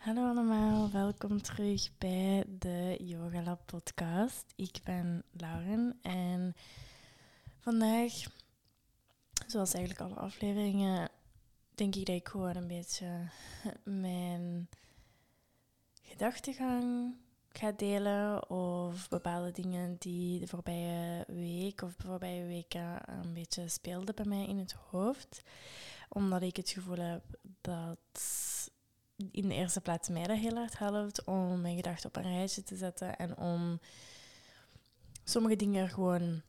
Hallo allemaal, welkom terug bij de Yoga Lab podcast. Ik ben Lauren en vandaag, zoals eigenlijk alle afleveringen, denk ik dat ik gewoon een beetje mijn gedachtegang ga delen of bepaalde dingen die de voorbije week of de voorbije weken een beetje speelden bij mij in het hoofd. Omdat ik het gevoel heb dat in de eerste plaats mij dat heel hard helpt om mijn gedachten op een rijtje te zetten en om sommige dingen gewoon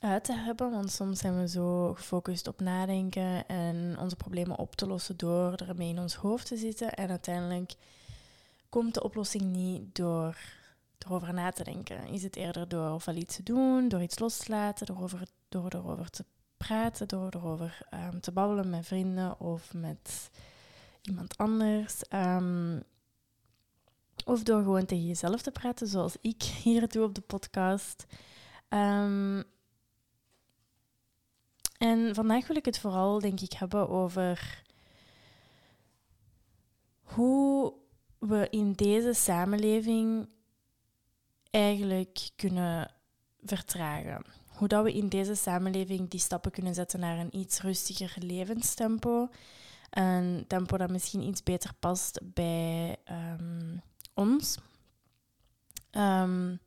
uit te hebben. Want soms zijn we zo gefocust op nadenken en onze problemen op te lossen door ermee in ons hoofd te zitten. En uiteindelijk komt de oplossing niet door erover na te denken. Is het eerder door ofwel iets te doen, door iets los te laten, door, over, door erover te praten, door erover um, te babbelen met vrienden of met iemand anders. Ehm, of door gewoon tegen jezelf te praten, zoals ik hier doe op de podcast. Um, en vandaag wil ik het vooral, denk ik, hebben over hoe we in deze samenleving eigenlijk kunnen vertragen. Hoe dat we in deze samenleving die stappen kunnen zetten naar een iets rustiger levenstempo. Een tempo dat misschien iets beter past bij um, ons. Um,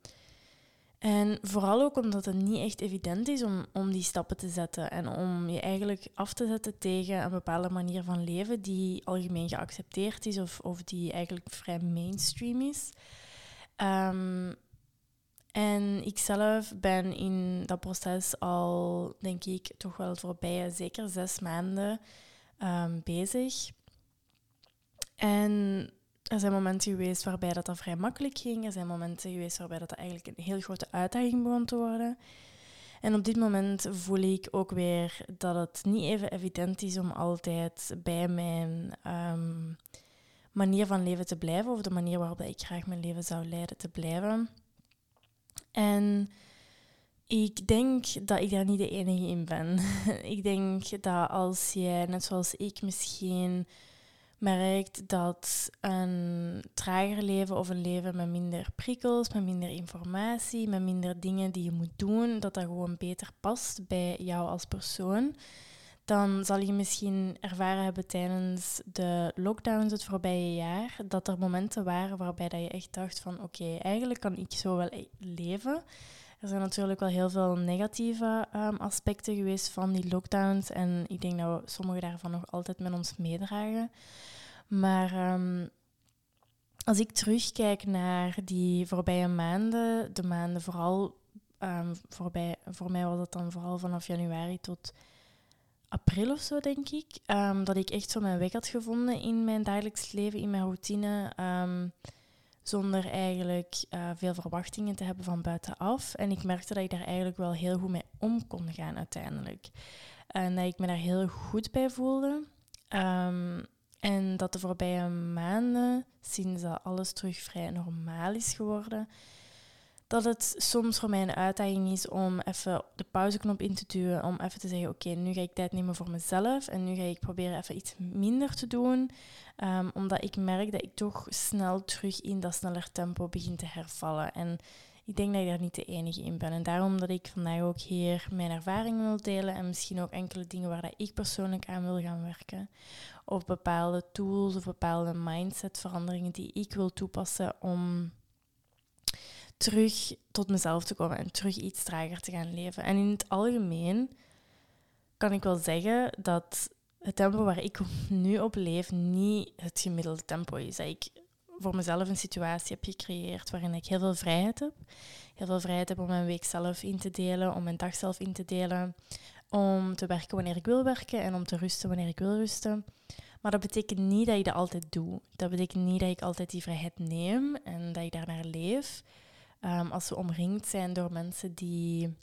en vooral ook omdat het niet echt evident is om, om die stappen te zetten en om je eigenlijk af te zetten tegen een bepaalde manier van leven die algemeen geaccepteerd is of, of die eigenlijk vrij mainstream is. Um, en ik zelf ben in dat proces al, denk ik, toch wel voorbij zeker zes maanden um, bezig. En er zijn momenten geweest waarbij dat, dat vrij makkelijk ging. Er zijn momenten geweest waarbij dat, dat eigenlijk een heel grote uitdaging begon te worden. En op dit moment voel ik ook weer dat het niet even evident is om altijd bij mijn um, manier van leven te blijven, of de manier waarop ik graag mijn leven zou leiden te blijven. En ik denk dat ik daar niet de enige in ben. ik denk dat als jij, net zoals ik, misschien merkt dat een trager leven of een leven met minder prikkels, met minder informatie, met minder dingen die je moet doen, dat dat gewoon beter past bij jou als persoon, dan zal je misschien ervaren hebben tijdens de lockdowns het voorbije jaar dat er momenten waren waarbij dat je echt dacht van oké, eigenlijk kan ik zo wel e- leven. Er zijn natuurlijk wel heel veel negatieve um, aspecten geweest van die lockdowns en ik denk dat we sommige daarvan nog altijd met ons meedragen. Maar um, als ik terugkijk naar die voorbije maanden, de maanden vooral, um, voorbij, voor mij was dat dan vooral vanaf januari tot april of zo, denk ik, dat ik echt zo mijn weg had gevonden in mijn dagelijks leven, in mijn routine, zonder eigenlijk uh, veel verwachtingen te hebben van buitenaf. En ik merkte dat ik daar eigenlijk wel heel goed mee om kon gaan uiteindelijk. En dat ik me daar heel goed bij voelde. Um, en dat de voorbije maanden, sinds dat alles terug vrij normaal is geworden, dat het soms voor mij een uitdaging is om even de pauzeknop in te duwen, om even te zeggen, oké, nu ga ik tijd nemen voor mezelf en nu ga ik proberen even iets minder te doen, um, omdat ik merk dat ik toch snel terug in dat sneller tempo begin te hervallen. En ik denk dat ik daar niet de enige in ben. En daarom dat ik vandaag ook hier mijn ervaringen wil delen en misschien ook enkele dingen waar dat ik persoonlijk aan wil gaan werken. Of bepaalde tools of bepaalde mindsetveranderingen die ik wil toepassen om terug tot mezelf te komen en terug iets trager te gaan leven. En in het algemeen kan ik wel zeggen dat het tempo waar ik nu op leef niet het gemiddelde tempo is. Dat ik voor mezelf een situatie heb gecreëerd waarin ik heel veel vrijheid heb. Heel veel vrijheid heb om mijn week zelf in te delen, om mijn dag zelf in te delen, om te werken wanneer ik wil werken en om te rusten wanneer ik wil rusten. Maar dat betekent niet dat ik dat altijd doe. Dat betekent niet dat ik altijd die vrijheid neem en dat ik daarnaar leef. Um, als we omringd zijn door mensen die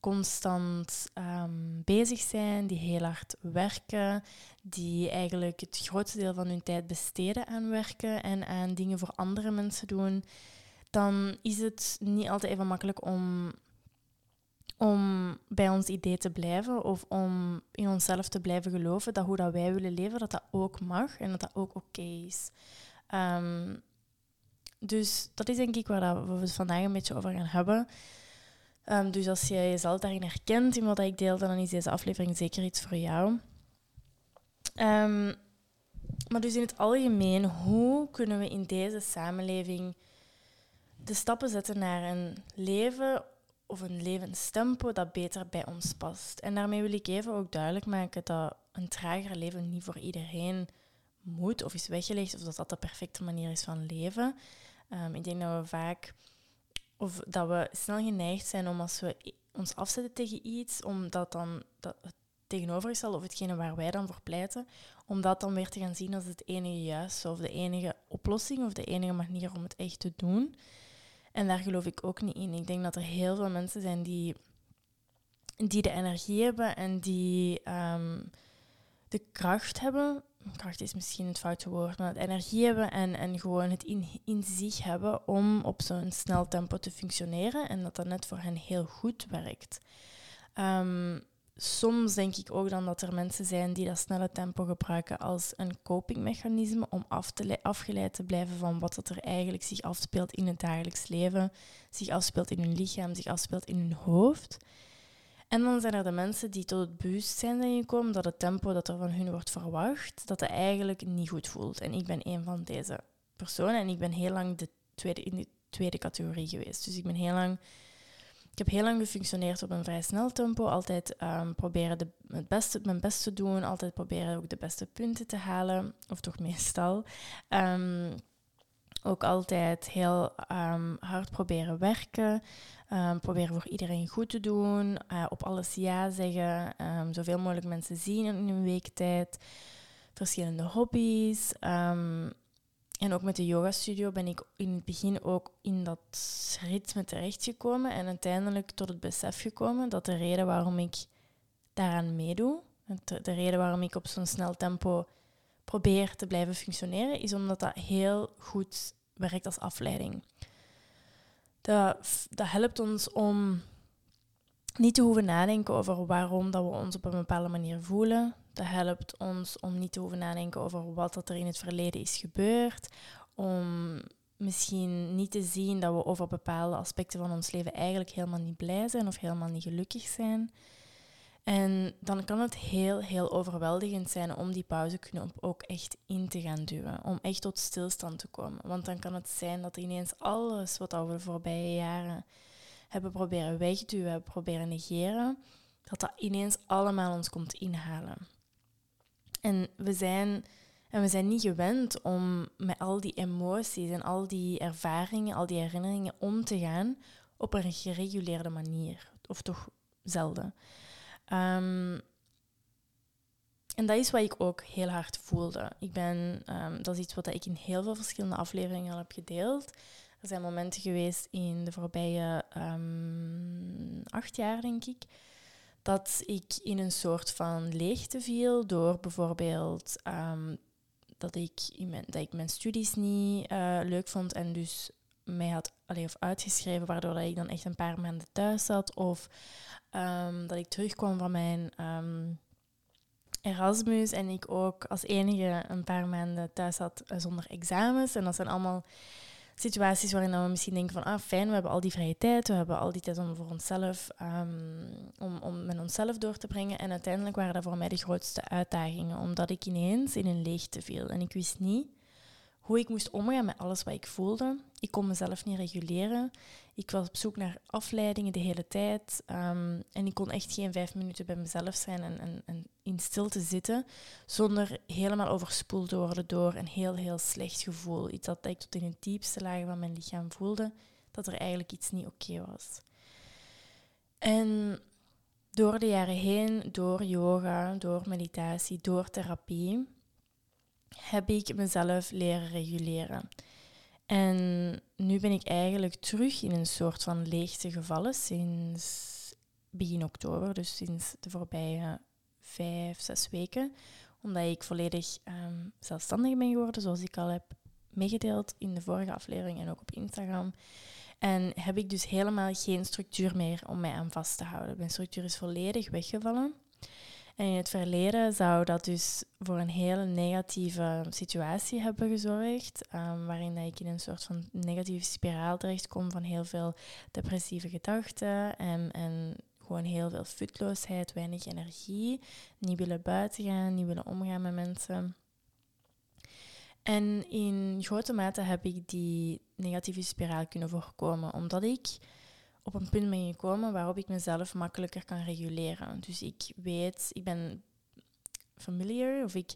constant um, bezig zijn, die heel hard werken, die eigenlijk het grootste deel van hun tijd besteden aan werken en aan dingen voor andere mensen doen, dan is het niet altijd even makkelijk om om bij ons idee te blijven of om in onszelf te blijven geloven dat hoe dat wij willen leven, dat dat ook mag en dat dat ook oké is. Ehm, dus dat is denk ik waar we het vandaag een beetje over gaan hebben. Ehm, dus als jij jezelf daarin herkent in wat ik deel, dan is deze aflevering zeker iets voor jou. Um, maar dus in het algemeen, hoe kunnen we in deze samenleving de stappen zetten naar een leven of een levenstempo dat beter bij ons past? En daarmee wil ik even ook duidelijk maken dat een trager leven niet voor iedereen moet of is weggelegd, of dat dat de perfecte manier is van leven. Um, ik denk dat we vaak, of dat we snel geneigd zijn om als we ons afzetten tegen iets, om dat dan dat het tegenovergestelde of hetgene waar wij dan voor pleiten, om dat dan weer te gaan zien als het enige juiste of de enige oplossing of de enige manier om het echt te doen. En daar geloof ik ook niet in. Ik denk dat er heel veel mensen zijn die, die de energie hebben en die ehm, de kracht hebben. Kracht is misschien het foute woord, maar de energie hebben en, en gewoon het in, zich hebben om op zo'n snel tempo te functioneren en dat dat net voor hen heel goed werkt. Um, soms denk ik ook dan dat er mensen zijn die dat snelle tempo gebruiken als een copingmechanisme om af te afgeleid te blijven van wat er eigenlijk zich afspeelt in het dagelijks leven, zich afspeelt in hun lichaam, zich afspeelt in hun hoofd. En dan zijn er de mensen die tot het bewustzijn zijn gekomen dat het tempo dat er van hun wordt verwacht, dat het eigenlijk niet goed voelt. En ik ben een van deze personen en ik ben heel lang de tweede, in de tweede categorie geweest. Dus ik ben heel lang ik heb heel lang gefunctioneerd op een vrij snel tempo. Altijd um, proberen de, het beste, mijn best te doen. Altijd proberen ook de beste punten te halen. Of toch meestal. Um, ook altijd heel um, hard proberen werken. proberen voor iedereen goed te doen. Uh, op alles ja zeggen. zoveel mogelijk mensen zien in een week tijd. Verschillende hobby's. En ook met de yogastudio ben ik in het begin ook in dat ritme terechtgekomen en uiteindelijk tot het besef gekomen dat de reden waarom ik daaraan meedoe, de reden waarom ik op zo'n snel tempo probeer te blijven functioneren, is omdat dat heel goed werkt als afleiding. Dat, dat helpt ons om niet te hoeven nadenken over waarom dat we ons op een bepaalde manier voelen. Dat helpt ons om niet te hoeven nadenken over wat er in het verleden is gebeurd. Om misschien niet te zien dat we over bepaalde aspecten van ons leven eigenlijk helemaal niet blij zijn of helemaal niet gelukkig zijn. En dan kan het heel, heel overweldigend zijn om die pauzeknop ook echt in te gaan duwen. Om echt tot stilstand te komen. Want dan kan het zijn dat ineens alles wat we de voorbije jaren hebben proberen wegduwen, hebben proberen negeren, dat dat ineens allemaal ons komt inhalen. En we zijn, en we zijn niet gewend om met al die emoties en al die ervaringen, al die herinneringen om te gaan op een gereguleerde manier. Of toch zelden. Um, en dat is wat ik ook heel hard voelde. Ik ben, um, dat is iets wat ik in heel veel verschillende afleveringen al heb gedeeld. Er zijn momenten geweest in de voorbije um, acht jaar, denk ik, dat ik in een soort van leegte viel door bijvoorbeeld dat, ik mijn, dat ik mijn studies niet uh, leuk vond en dus mij had alleen of uitgeschreven, waardoor dat ik dan echt een paar maanden thuis zat. Of um, dat ik terugkwam van mijn um, Erasmus en ik ook als enige een paar maanden thuis zat uh, zonder examens. En dat zijn allemaal situaties waarin we misschien denken van, ah fijn, we hebben al die vrije tijd, we hebben al die tijd om voor onszelf, um, om, om met onszelf door te brengen. En uiteindelijk waren dat voor mij de grootste uitdagingen, omdat ik ineens in een leegte viel. En ik wist niet hoe ik moest omgaan met alles wat ik voelde. Ik kon mezelf niet reguleren. Ik was op zoek naar afleidingen de hele tijd. Um, en ik kon echt geen vijf minuten bij mezelf zijn en, en, en, in stilte zitten, zonder helemaal overspoeld te worden door een heel, heel slecht gevoel. Iets dat ik tot in het diepste lagen van mijn lichaam voelde, dat er eigenlijk iets niet oké was. En door de jaren heen, door yoga, door meditatie, door therapie, heb ik mezelf leren reguleren. En nu ben ik eigenlijk terug in een soort van leegte gevallen sinds begin oktober, dus sinds de voorbije vijf, zes weken. Omdat ik volledig um, zelfstandig ben geworden, zoals ik al heb meegedeeld in de vorige aflevering en ook op Instagram. En heb ik dus helemaal geen structuur meer om mij aan vast te houden. Mijn structuur is volledig weggevallen. En in het verleden zou dat dus voor een hele negatieve situatie hebben gezorgd, um, waarin ik in een soort van negatieve spiraal terechtkom van heel veel depressieve gedachten en, en gewoon heel veel futloosheid, weinig energie, niet willen buiten gaan, niet willen omgaan met mensen. En in grote mate heb ik die negatieve spiraal kunnen voorkomen, omdat ik op een punt ben gekomen waarop ik mezelf makkelijker kan reguleren. Dus ik weet, ik ben familiar of ik,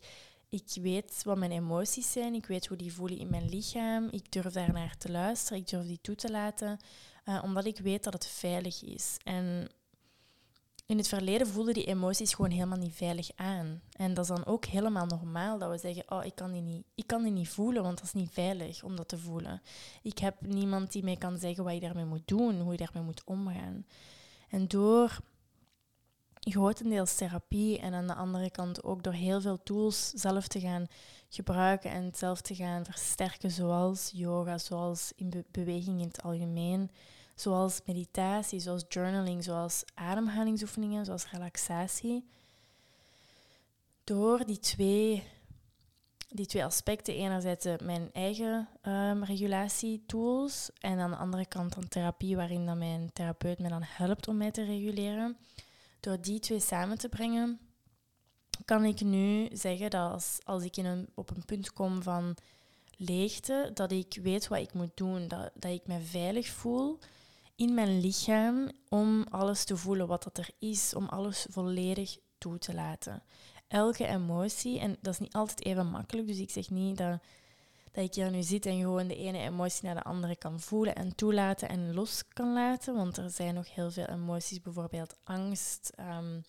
ik weet wat mijn emoties zijn, ik weet hoe die voelen in mijn lichaam, ik durf daar naar te luisteren, ik durf die toe te laten, uh, omdat ik weet dat het veilig is. En in het verleden voelden die emoties gewoon helemaal niet veilig aan. En dat is dan ook helemaal normaal dat we zeggen, oh, ik kan die niet, ik kan die niet voelen, want dat is niet veilig om dat te voelen. Ik heb niemand die mij kan zeggen wat je daarmee moet doen, hoe je daarmee moet omgaan. En door grotendeels therapie en aan de andere kant ook door heel veel tools zelf te gaan gebruiken en zelf te gaan versterken, zoals yoga, zoals in beweging in het algemeen, zoals meditatie, zoals journaling, zoals ademhalingsoefeningen, zoals relaxatie. Door die twee, die twee aspecten, enerzijds mijn eigen um, regulatietools en aan de andere kant dan therapie, waarin dan mijn therapeut me dan helpt om mij te reguleren. Door die twee samen te brengen, kan ik nu zeggen dat als, als ik in een, op een punt kom van leegte, dat ik weet wat ik moet doen, dat, dat ik me veilig voel in mijn lichaam om alles te voelen wat dat er is, om alles volledig toe te laten. Elke emotie, en dat is niet altijd even makkelijk, dus ik zeg niet dat, dat ik hier nu zit en gewoon de ene emotie naar de andere kan voelen en toelaten en los kan laten, want er zijn nog heel veel emoties, bijvoorbeeld angst. Um,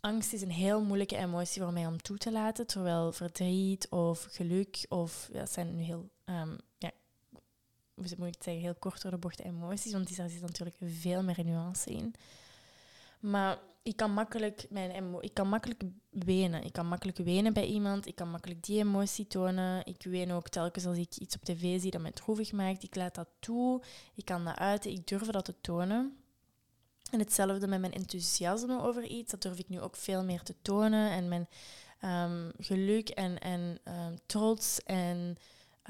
angst is een heel moeilijke emotie voor mij om toe te laten, terwijl verdriet of geluk of dat zijn nu heel um, ja, moet ik het zeggen, heel kort door de bocht emoties, want daar zit natuurlijk veel meer nuance in. Maar ik kan makkelijk, mijn ik kan makkelijk wenen. Ik kan makkelijk wenen bij iemand. Ik kan makkelijk die emotie tonen. Ik ween ook telkens als ik iets op tv zie dat mij droevig maakt. Ik laat dat toe. Ik kan dat uiten. Ik durf dat te tonen. En hetzelfde met mijn enthousiasme over iets. Dat durf ik nu ook veel meer te tonen. En mijn um, geluk en, en um, trots en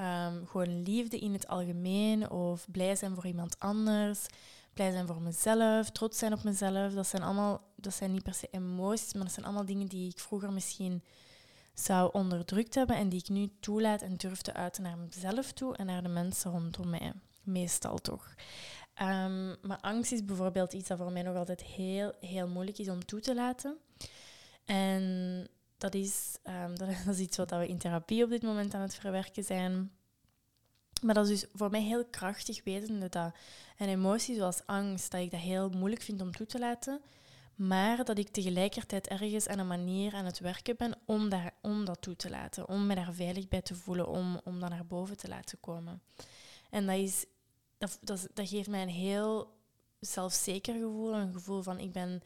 Um, gewoon liefde in het algemeen of blij zijn voor iemand anders, blij zijn voor mezelf, trots zijn op mezelf. Dat zijn allemaal, dat zijn niet per se emoties, maar dat zijn allemaal dingen die ik vroeger misschien zou onderdrukt hebben en die ik nu toelaat en durf te uiten naar mezelf toe en naar de mensen rondom mij. Meestal toch. Um, maar angst is bijvoorbeeld iets dat voor mij nog altijd heel, heel moeilijk is om toe te laten. En dat is, um, dat, is iets wat we in therapie op dit moment aan het verwerken zijn. Maar dat is dus voor mij heel krachtig wetende dat een emotie zoals angst, dat ik dat heel moeilijk vind om toe te laten. Maar dat ik tegelijkertijd ergens aan een manier aan het werken ben om, daar, om dat toe te laten. Om me daar veilig bij te voelen, om, om dat naar boven te laten komen. En dat, is, dat, dat geeft mij een heel zelfzeker gevoel. Een gevoel van ik ben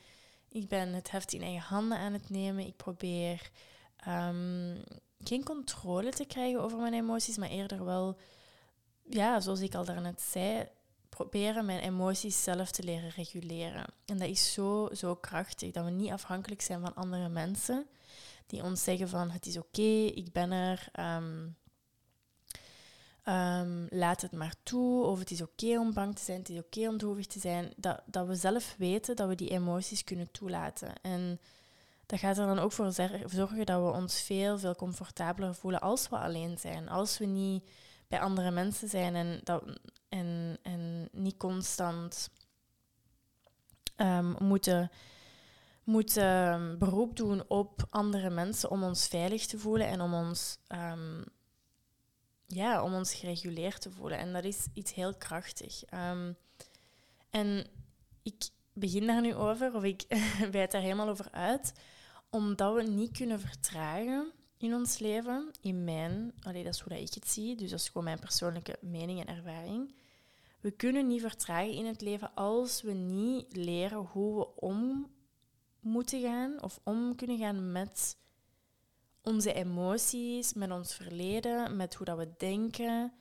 ik ben het heft in eigen handen aan het nemen. Ik probeer um, geen controle te krijgen over mijn emoties, maar eerder wel, ja, zoals ik al daarnet zei, proberen mijn emoties zelf te leren reguleren. En dat is zo, zo krachtig, dat we niet afhankelijk zijn van andere mensen die ons zeggen van het is oké, ik ben er. Um, Um, laat het maar toe, of het is oké om bang te zijn, het is oké om droevig te zijn. Dat, dat we zelf weten dat we die emoties kunnen toelaten. En dat gaat er dan ook voor zorgen dat we ons veel, veel comfortabeler voelen als we alleen zijn. Als we niet bij andere mensen zijn en, dat, en, en niet constant um, moeten, moeten beroep doen op andere mensen om ons veilig te voelen en om ons ja, om ons gereguleerd te voelen. En dat is iets heel krachtig. Um, en ik begin daar nu over, of ik wijd daar helemaal over uit, omdat we niet kunnen vertragen in ons leven. In mijn, allee, dat is hoe dat ik het zie, dus dat is gewoon mijn persoonlijke mening en ervaring. We kunnen niet vertragen in het leven als we niet leren hoe we om moeten gaan of om kunnen gaan met onze emoties, met ons verleden, met hoe dat we denken,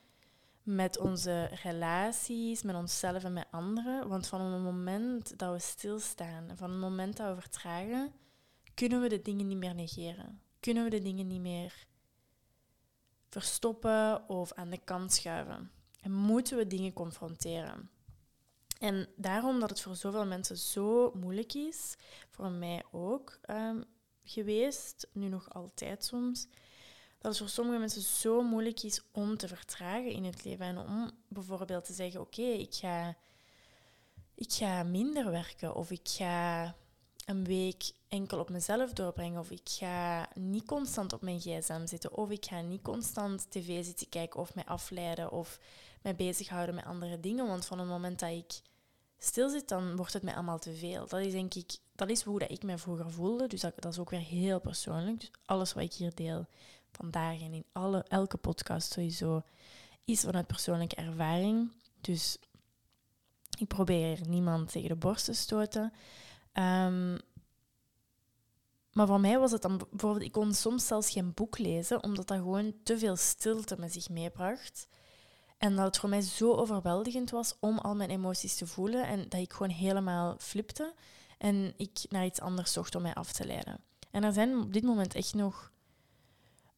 met onze relaties, met onszelf en met anderen. Want van het moment dat we stilstaan, van het moment dat we vertragen, kunnen we de dingen niet meer negeren. Kunnen we de dingen niet meer verstoppen of aan de kant schuiven. En moeten we dingen confronteren. En daarom dat het voor zoveel mensen zo moeilijk is, voor mij ook um, geweest, nu nog altijd soms, dat het voor sommige mensen zo moeilijk is om te vertragen in het leven. En om bijvoorbeeld te zeggen, oké, ik, ga, ik ga minder werken of ik ga een week enkel op mezelf doorbrengen of ik ga niet constant op mijn gsm zitten of ik ga niet constant tv zitten kijken of mij afleiden of mij bezighouden met andere dingen. Want van het moment dat ik stil zit, dan wordt het mij allemaal te veel. Dat is denk ik, dat is hoe dat ik me vroeger voelde. Dus dat, is ook weer heel persoonlijk. Dus alles wat ik hier deel vandaag en in alle, elke podcast sowieso, is vanuit persoonlijke ervaring. Dus ik probeer niemand tegen de borst te stoten. Um, maar voor mij was het dan bijvoorbeeld, ik kon soms zelfs geen boek lezen, omdat dat gewoon te veel stilte met zich meebracht. En dat het voor mij zo overweldigend was om al mijn emoties te voelen en dat ik gewoon helemaal flipte en ik naar iets anders zocht om mij af te leiden. En er zijn op dit moment echt nog,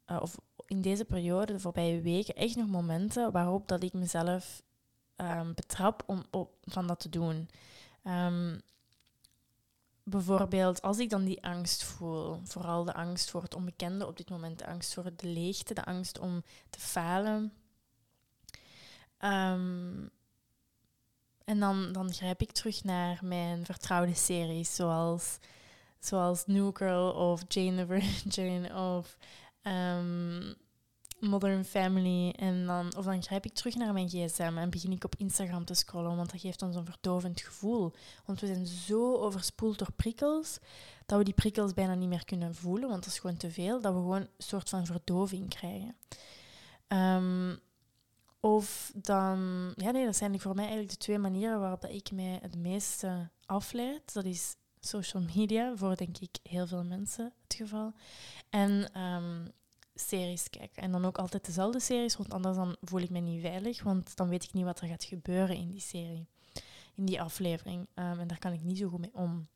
uh, of in deze periode, de voorbije weken, echt nog momenten waarop dat ik mezelf um, betrap om op, van dat te doen. Um, bijvoorbeeld, als ik dan die angst voel, vooral de angst voor het onbekende op dit moment, de angst voor de leegte, de angst om te falen. Um, en dan, dan grijp ik terug naar mijn vertrouwde series, zoals, zoals New Girl of Jane the Virgin of um, Modern Family. En dan, of dan grijp ik terug naar mijn gsm en begin ik op Instagram te scrollen, want dat geeft ons een verdovend gevoel. Want we zijn zo overspoeld door prikkels, dat we die prikkels bijna niet meer kunnen voelen, want dat is gewoon te veel, dat we gewoon een soort van verdoving krijgen. Um, of dan, ja nee, dat zijn voor mij eigenlijk de twee manieren waarop dat ik mij het meeste afleid. Dat is social media, voor denk ik heel veel mensen het geval. En um, series kijken. En dan ook altijd dezelfde series, want anders dan voel ik me niet veilig, want dan weet ik niet wat er gaat gebeuren in die serie, in die aflevering. Um, en daar kan ik niet zo goed mee om.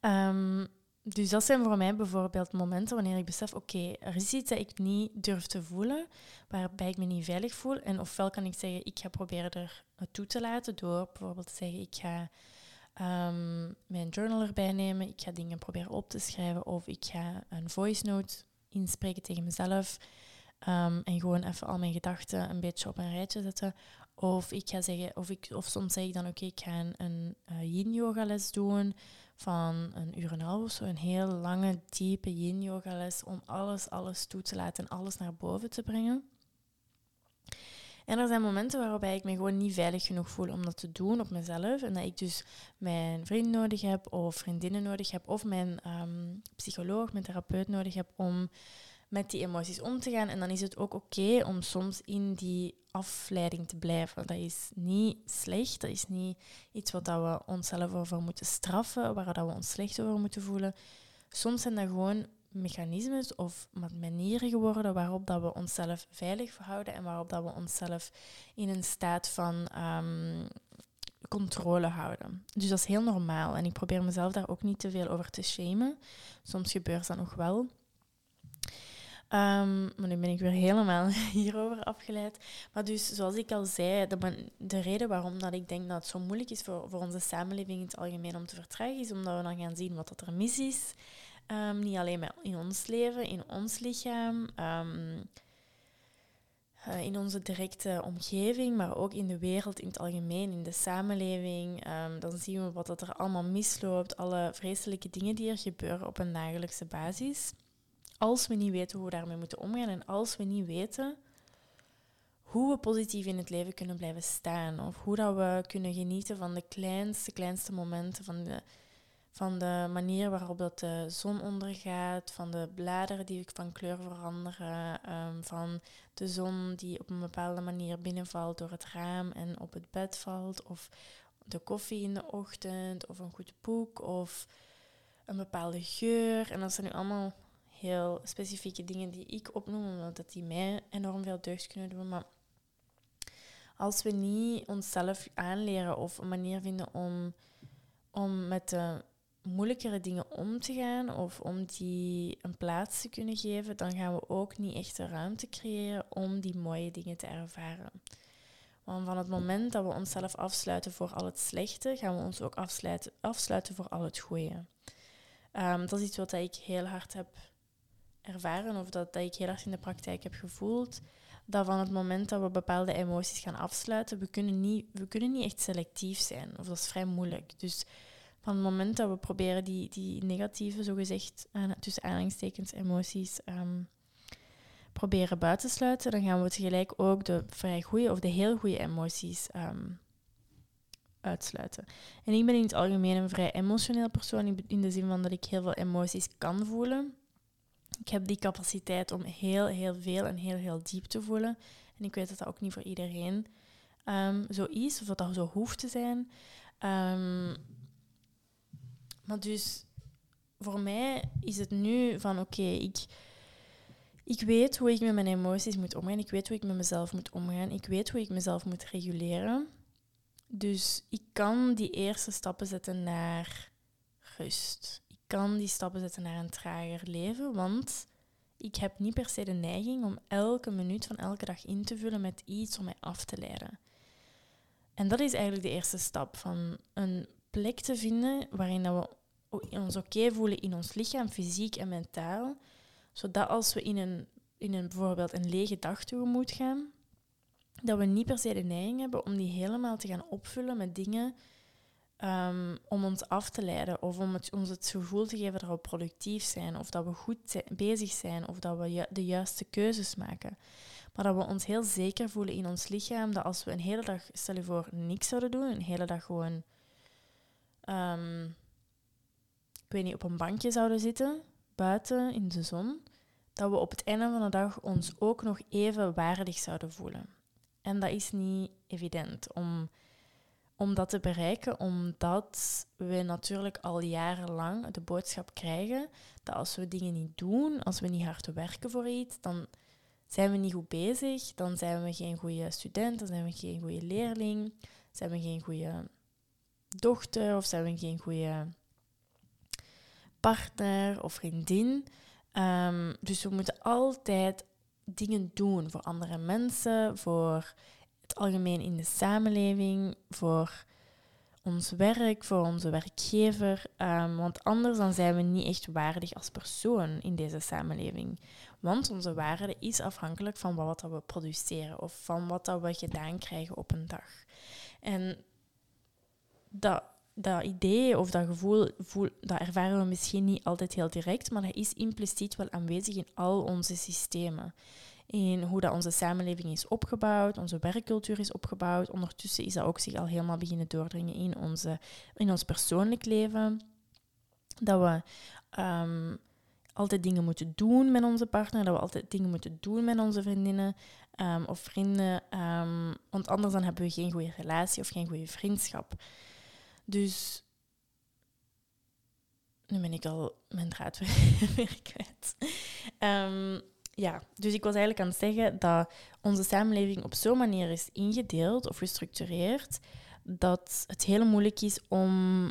Um, dus dat zijn voor mij bijvoorbeeld momenten wanneer ik besef, oké, er is iets dat ik niet durf te voelen, waarbij ik me niet veilig voel. En ofwel kan ik zeggen, ik ga proberen er naartoe te laten door bijvoorbeeld te zeggen, ik ga um, mijn journal erbij nemen, ik ga dingen proberen op te schrijven of ik ga een voice note inspreken tegen mezelf um, en gewoon even al mijn gedachten een beetje op een rijtje zetten. Of ik ga zeggen, of, ik, of soms zeg ik dan, oké, ik ga een, yin-yoga les doen van een uur en een half of zo. Een heel lange, diepe yin-yoga les om alles, alles toe te laten en alles naar boven te brengen. En er zijn momenten waarbij ik me gewoon niet veilig genoeg voel om dat te doen op mezelf. En dat ik dus mijn vriend nodig heb of vriendinnen nodig heb of mijn um, psycholoog, mijn therapeut nodig heb om met die emoties om te gaan. En dan is het ook oké om soms in die afleiding te blijven. Dat is niet slecht, dat is niet iets wat we onszelf over moeten straffen, waar dat we ons slecht over moeten voelen. Soms zijn dat gewoon mechanismes of manieren geworden waarop dat we onszelf veilig verhouden en waarop dat we onszelf in een staat van um, controle houden. Dus dat is heel normaal en ik probeer mezelf daar ook niet te veel over te shamen. Soms gebeurt dat nog wel. Um, maar nu ben ik weer helemaal hierover afgeleid. Maar dus, zoals ik al zei, de, de, reden waarom dat ik denk dat het zo moeilijk is voor, voor onze samenleving in het algemeen om te vertragen, is omdat we dan gaan zien wat er mis is. Um, niet alleen in ons leven, in ons lichaam, um, uh, in onze directe omgeving, maar ook in de wereld in het algemeen, in de samenleving. dan zien we wat er allemaal misloopt, alle vreselijke dingen die er gebeuren op een dagelijkse basis als we niet weten hoe we daarmee moeten omgaan en als we niet weten hoe we positief in het leven kunnen blijven staan of hoe dat we kunnen genieten van de kleinste, kleinste momenten, van de, van de manier waarop dat de zon ondergaat, van de bladeren die van kleur veranderen, ehm, van de zon die op een bepaalde manier binnenvalt door het raam en op het bed valt, of de koffie in de ochtend, of een goed boek, of een bepaalde geur. En dat zijn nu allemaal heel specifieke dingen die ik opnoem, omdat die mij enorm veel deugd kunnen doen. Maar als we niet onszelf aanleren of een manier vinden om, om met de moeilijkere dingen om te gaan of om die een plaats te kunnen geven, dan gaan we ook niet echt de ruimte creëren om die mooie dingen te ervaren. Want van het moment dat we onszelf afsluiten voor al het slechte, gaan we ons ook afsluiten, afsluiten voor al het goede. Um, dat is iets wat ik heel hard heb ervaren of dat, dat ik heel hard in de praktijk heb gevoeld. Dat van het moment dat we bepaalde emoties gaan afsluiten, we kunnen niet, we kunnen niet echt selectief zijn. Of dat is vrij moeilijk. Dus van het moment dat we proberen die, die negatieve, zogezegd, tussen aanhalingstekens, emoties um, proberen buiten te sluiten, dan gaan we tegelijk ook de vrij goede of de heel goede emoties um, uitsluiten. En ik ben in het algemeen een vrij emotioneel persoon, in de zin van dat ik heel veel emoties kan voelen. Ik heb die capaciteit om heel, heel veel en heel, heel diep te voelen. En ik weet dat dat ook niet voor iedereen um, zo is, of dat dat zo hoeft te zijn. Um, maar dus voor mij is het nu van oké, ik, ik weet hoe ik met mijn emoties moet omgaan. Ik weet hoe ik met mezelf moet omgaan. Ik weet hoe ik mezelf moet reguleren. Dus ik kan die eerste stappen zetten naar rust. Kan die stappen zetten naar een trager leven, want ik heb niet per se de neiging om elke minuut van elke dag in te vullen met iets om mij af te leiden. En dat is eigenlijk de eerste stap van een plek te vinden waarin we ons oké voelen in ons lichaam, fysiek en mentaal. Zodat als we in een, in een bijvoorbeeld een lege dag tegemoet gaan, dat we niet per se de neiging hebben om die helemaal te gaan opvullen met dingen um, om ons af te leiden of om ons het gevoel te geven dat we productief zijn of dat we goed bezig zijn of dat we de juiste keuzes maken. Maar dat we ons heel zeker voelen in ons lichaam dat als we een hele dag, stel je voor, niks zouden doen, een hele dag gewoon um, ik weet niet, op een bankje zouden zitten, buiten in de zon, dat we op het einde van de dag ons ook nog even waardig zouden voelen. En dat is niet evident om, om dat te bereiken, omdat we natuurlijk al jarenlang de boodschap krijgen dat als we dingen niet doen, als we niet hard werken voor iets, dan zijn we niet goed bezig, dan zijn we geen goede student, dan zijn we geen goede leerling, zijn we geen goede dochter of zijn we geen goede partner of vriendin. Um, dus we moeten altijd dingen doen voor andere mensen, voor het algemeen in de samenleving, voor ons werk, voor onze werkgever. Um, want anders dan zijn we niet echt waardig als persoon in deze samenleving. Want onze waarde is afhankelijk van wat we produceren of van wat we gedaan krijgen op een dag. En dat, dat idee of dat gevoel, voel, dat ervaren we misschien niet altijd heel direct, maar dat is impliciet wel aanwezig in al onze systemen. In hoe dat onze samenleving is opgebouwd, onze werkcultuur is opgebouwd. Ondertussen is dat ook zich al helemaal beginnen doordringen in, onze, in ons persoonlijk leven. Dat we um, altijd dingen moeten doen met onze partner, dat we altijd dingen moeten doen met onze vriendinnen um, of vrienden. Um, want anders dan hebben we geen goede relatie of geen goede vriendschap. Dus nu ben ik al mijn draad weer kwijt. Ja, dus ik was eigenlijk aan het zeggen dat onze samenleving op zo'n manier is ingedeeld of gestructureerd dat het heel moeilijk is om,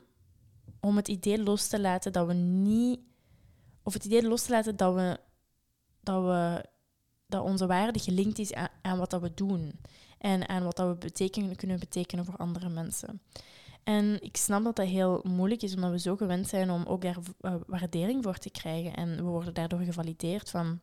om het idee los te laten dat we niet. Of het idee los te laten dat we. Dat, we, dat onze waarde gelinkt is aan, aan wat dat we doen. En aan wat dat we betekenen, kunnen betekenen voor andere mensen. En ik snap dat dat heel moeilijk is, omdat we zo gewend zijn om ook daar eh, waardering voor te krijgen. En we worden daardoor gevalideerd van...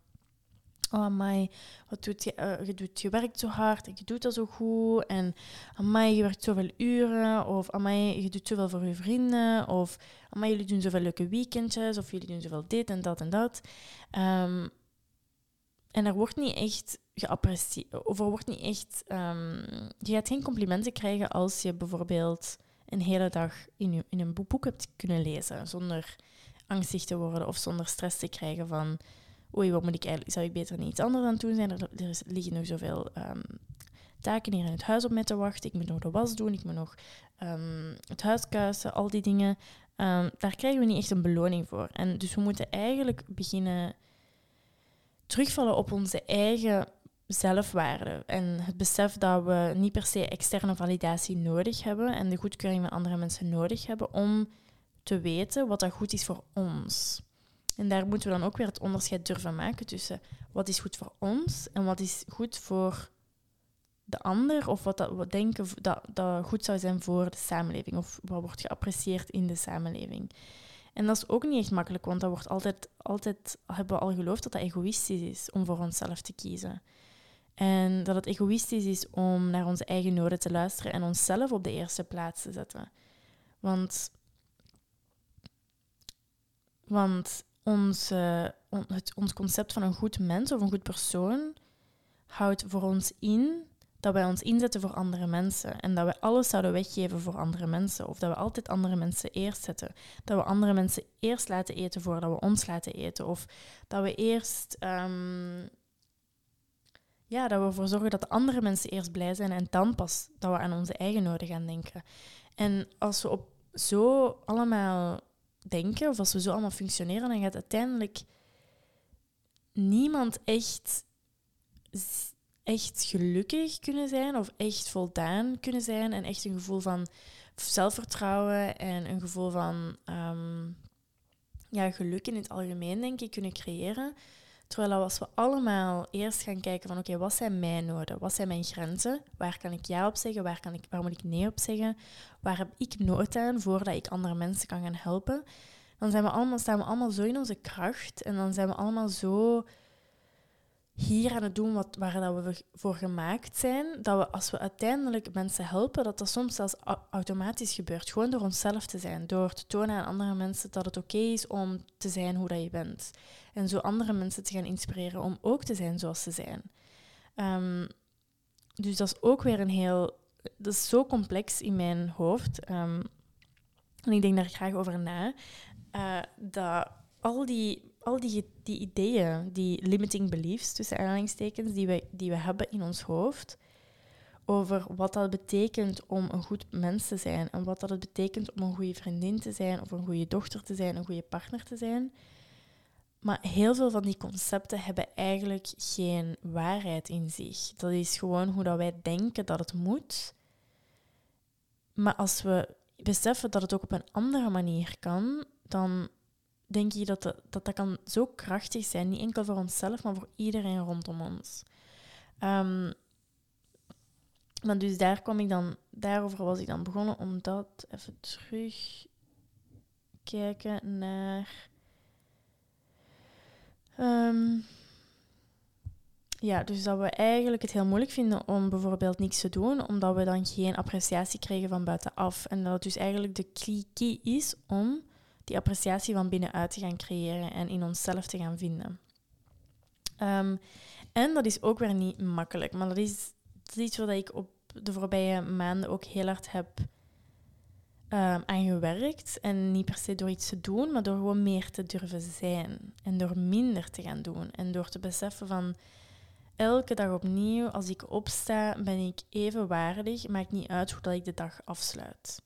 Oh, amai, wat doet je, uh, je, doet, je werkt zo hard en je doet dat zo goed. En amai, je werkt zoveel uren. Of amai, je doet zoveel voor je vrienden. Of amai, jullie doen zoveel leuke weekendjes. Of jullie doen zoveel dit en dat en dat. Um, en er wordt niet echt geapprecieerd. Of er wordt niet echt... Um, je gaat geen complimenten krijgen als je bijvoorbeeld een hele dag in, in een boek hebt kunnen lezen. Zonder angstig te worden of zonder stress te krijgen van... Oei, wat moet ik eigenlijk... Zou ik beter niet iets anders aan doen zijn? Er, er liggen nog zoveel um, taken hier in het huis op mij te wachten. Ik moet nog de was doen. Ik moet nog um, het huis kuisen. Al die dingen. Um, daar krijgen we niet echt een beloning voor. En dus we moeten eigenlijk beginnen terugvallen op onze eigen zelfwaarde en het besef dat we niet per se externe validatie nodig hebben en de goedkeuring van andere mensen nodig hebben om te weten wat dat goed is voor ons. En daar moeten we dan ook weer het onderscheid durven maken tussen wat is goed voor ons en wat is goed voor de ander of wat dat we denken dat, dat goed zou zijn voor de samenleving of wat wordt geapprecieerd in de samenleving. En dat is ook niet echt makkelijk, want dat wordt altijd, altijd hebben we al geloofd dat dat egoïstisch is om voor onszelf te kiezen. En dat het egoïstisch is om naar onze eigen noden te luisteren en onszelf op de eerste plaats te zetten. Want, want ons, het, ons concept van een goed mens of een goed persoon houdt voor ons in dat wij ons inzetten voor andere mensen en dat we alles zouden weggeven voor andere mensen of dat we altijd andere mensen eerst zetten. Dat we andere mensen eerst laten eten voordat we ons laten eten of dat we eerst um, ja, dat we ervoor zorgen dat de andere mensen eerst blij zijn en dan pas dat we aan onze eigen noden gaan denken. En als we op zo allemaal denken of als we zo allemaal functioneren, dan gaat uiteindelijk niemand echt echt gelukkig kunnen zijn of echt voldaan kunnen zijn en echt een gevoel van zelfvertrouwen en een gevoel van ehm, ja, geluk in het algemeen, denk ik, kunnen creëren. Terwijl als we allemaal eerst gaan kijken van oké, wat zijn mijn noden? Wat zijn mijn grenzen? Waar kan ik ja op zeggen? Waar, kan ik, waar moet ik nee op zeggen? Waar heb ik nood aan voordat ik andere mensen kan gaan helpen? Dan zijn we allemaal, staan we allemaal zo in onze kracht en dan zijn we allemaal zo hier aan het doen wat, waar dat we voor gemaakt zijn, dat we als we uiteindelijk mensen helpen, dat dat soms zelfs automatisch gebeurt. Gewoon door onszelf te zijn, door te tonen aan andere mensen dat het oké is om te zijn hoe dat je bent. En zo andere mensen te gaan inspireren om ook te zijn zoals ze zijn. Um, dus dat is ook weer een heel... Dat is zo complex in mijn hoofd. Um, en ik denk daar graag over na. Uh, dat al die al die, die ideeën, die limiting beliefs, tussen aanhalingstekens, die we, die we hebben in ons hoofd, over wat dat betekent om een goed mens te zijn en wat dat het betekent om een goede vriendin te zijn of een goede dochter te zijn, een goede partner te zijn. Maar heel veel van die concepten hebben eigenlijk geen waarheid in zich. Dat is gewoon hoe dat wij denken dat het moet. Maar als we beseffen dat het ook op een andere manier kan, dan denk ik dat, dat dat, kan zo krachtig zijn. Niet enkel voor onszelf, maar voor iedereen rondom ons. Um, maar dus daar kwam ik dan, daarover was ik dan begonnen om dat even terug kijken naar. Ehm, ja, dus dat we eigenlijk het heel moeilijk vinden om bijvoorbeeld niks te doen, omdat we dan geen appreciatie krijgen van buitenaf. En dat het dus eigenlijk de key is om die appreciatie van binnenuit te gaan creëren en in onszelf te gaan vinden. Ehm, en dat is ook weer niet makkelijk, maar dat is, dat is iets waar ik op de voorbije maanden ook heel hard heb um, aan gewerkt. En niet per se door iets te doen, maar door gewoon meer te durven zijn. En door minder te gaan doen. En door te beseffen van elke dag opnieuw, als ik opsta, ben ik even waardig. Maakt niet uit hoe dat ik de dag afsluit.